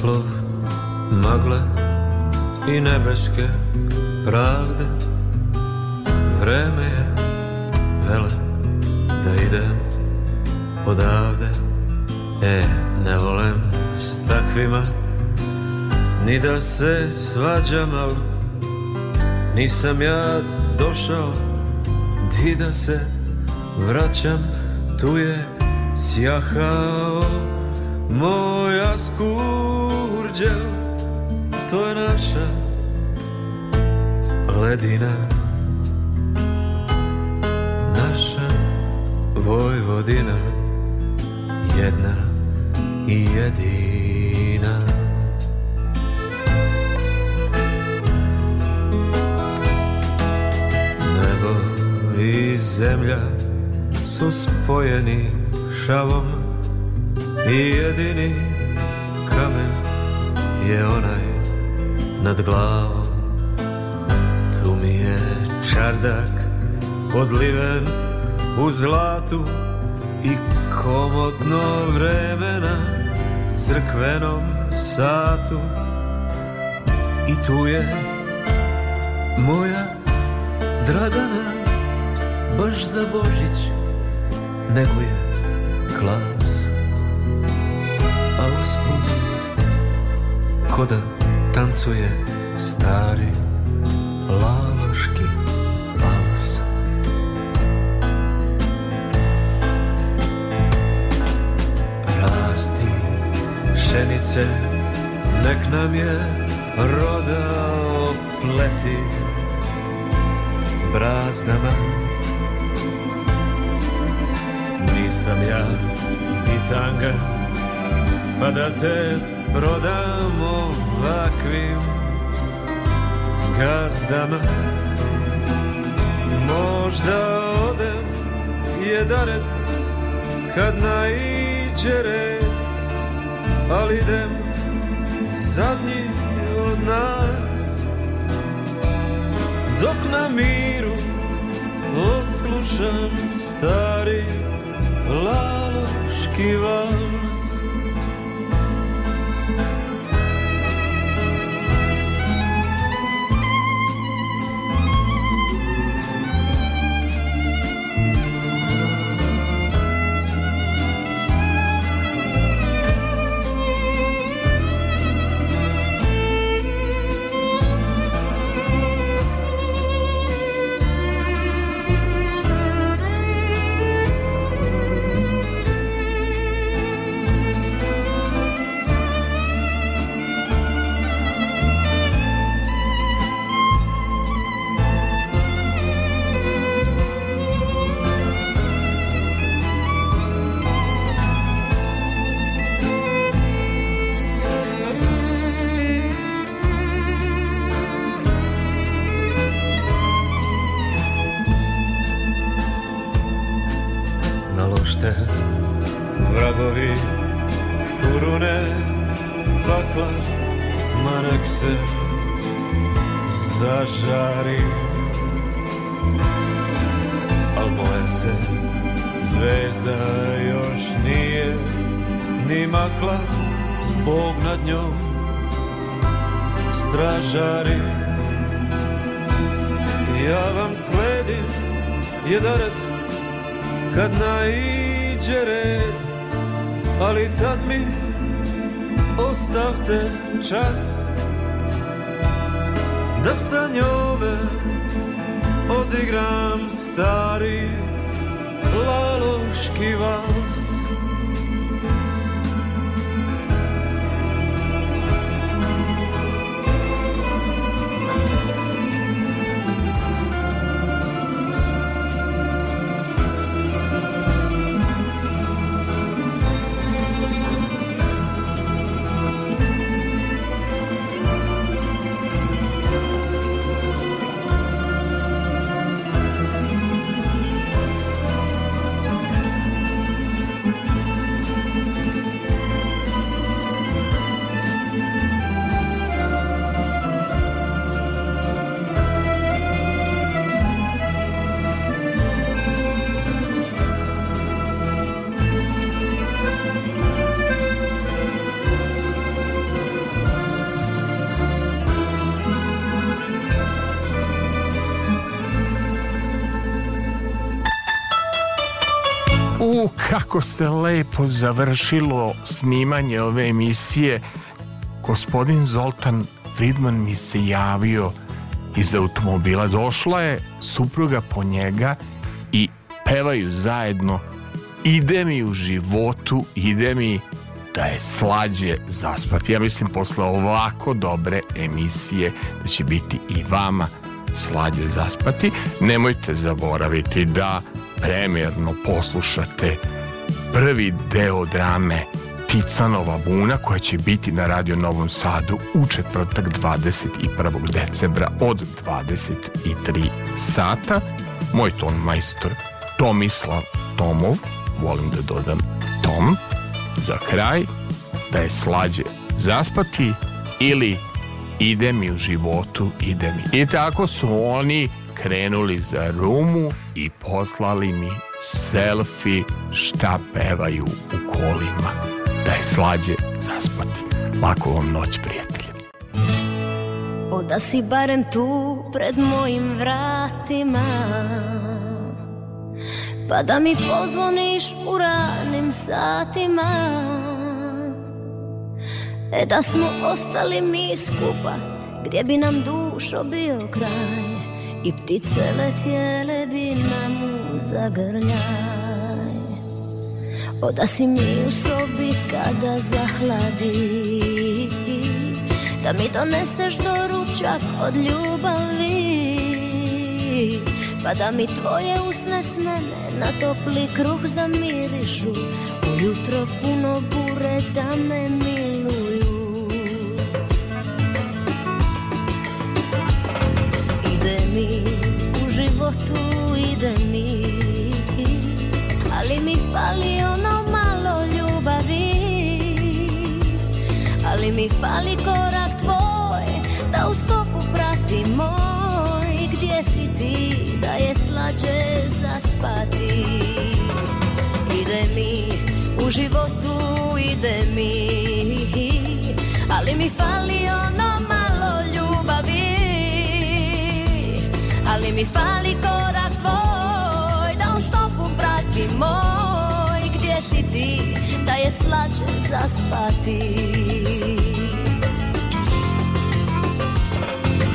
slov magle i nebeske pravde Vreme je, vele, da idem odavde E, ne volem s takvima Ni da se svađam, al Nisam ja došao Di da se vraćam Tu je sjahao Moja skupa anđel, to je naša ledina Naša Vojvodina Jedna i jedina Nebo i zemlja su spojeni šavom i jedini je onaj nad glavom Tu mi je čardak odliven u zlatu I komodno vremena crkvenom satu I tu je moja Dragana Baš za Božić neguje klas A usput ko da tancuje stari laloški vals Rasti šenice, nek nam je roda opleti braznama Nisam ja bitanga, pa da te prodam ovakvim gazdama Možda odem jedaret kad naiđe red Ali idem zadnji od nas Dok na miru odslušam stari laloški val tako se lepo završilo snimanje ove emisije. Gospodin Zoltan Fridman mi se javio iz automobila. Došla je supruga po njega i pevaju zajedno Ide mi u životu, ide mi da je slađe zaspati. Ja mislim posle ovako dobre emisije da će biti i vama slađe zaspati. Nemojte zaboraviti da premerno poslušate prvi deo drame Ticanova buna koja će biti na Radio Novom Sadu u četvrtak 21. decembra od 23 sata. Moj ton majstor Tomislav Tomov, volim da dodam Tom, za kraj, da je slađe zaspati ili ide mi u životu, ide mi. I tako su oni krenuli za Rumu i poslali mi selfi šta pevaju u kolima da je slađe zaspati. Lako vam noć, prijatelji. Oda si barem tu pred mojim vratima Pa da mi pozvoniš u ranim satima E da smo ostali mi skupa Gdje bi nam dušo bio kraj I ptice letjele bi nam zagrljaj Odasi mi u sobi kada zahladi Da mi doneseš doručak od ljubavi Pa da mi tvoje usne snene na topli kruh zamirišu Ujutro puno bure da me miluju Ide mi u životu, ide mi fali ono malo ljubavi Ali mi fali korak tvoj Da u stopu prati moj Gdje si ti da je slađe zaspati Ide mi u životu ide mi Ali mi fali ono malo ljubavi Ali mi fali korak tvoj Da u stopu prati moj je slađe zaspati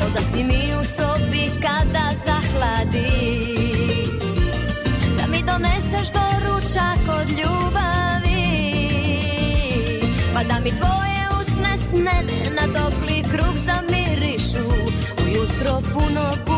Onda si mi u sobi kada zahladi Da mi doneseš do ručak od ljubavi Pa da mi tvoje usne snene na topli kruh zamirišu Ujutro puno puno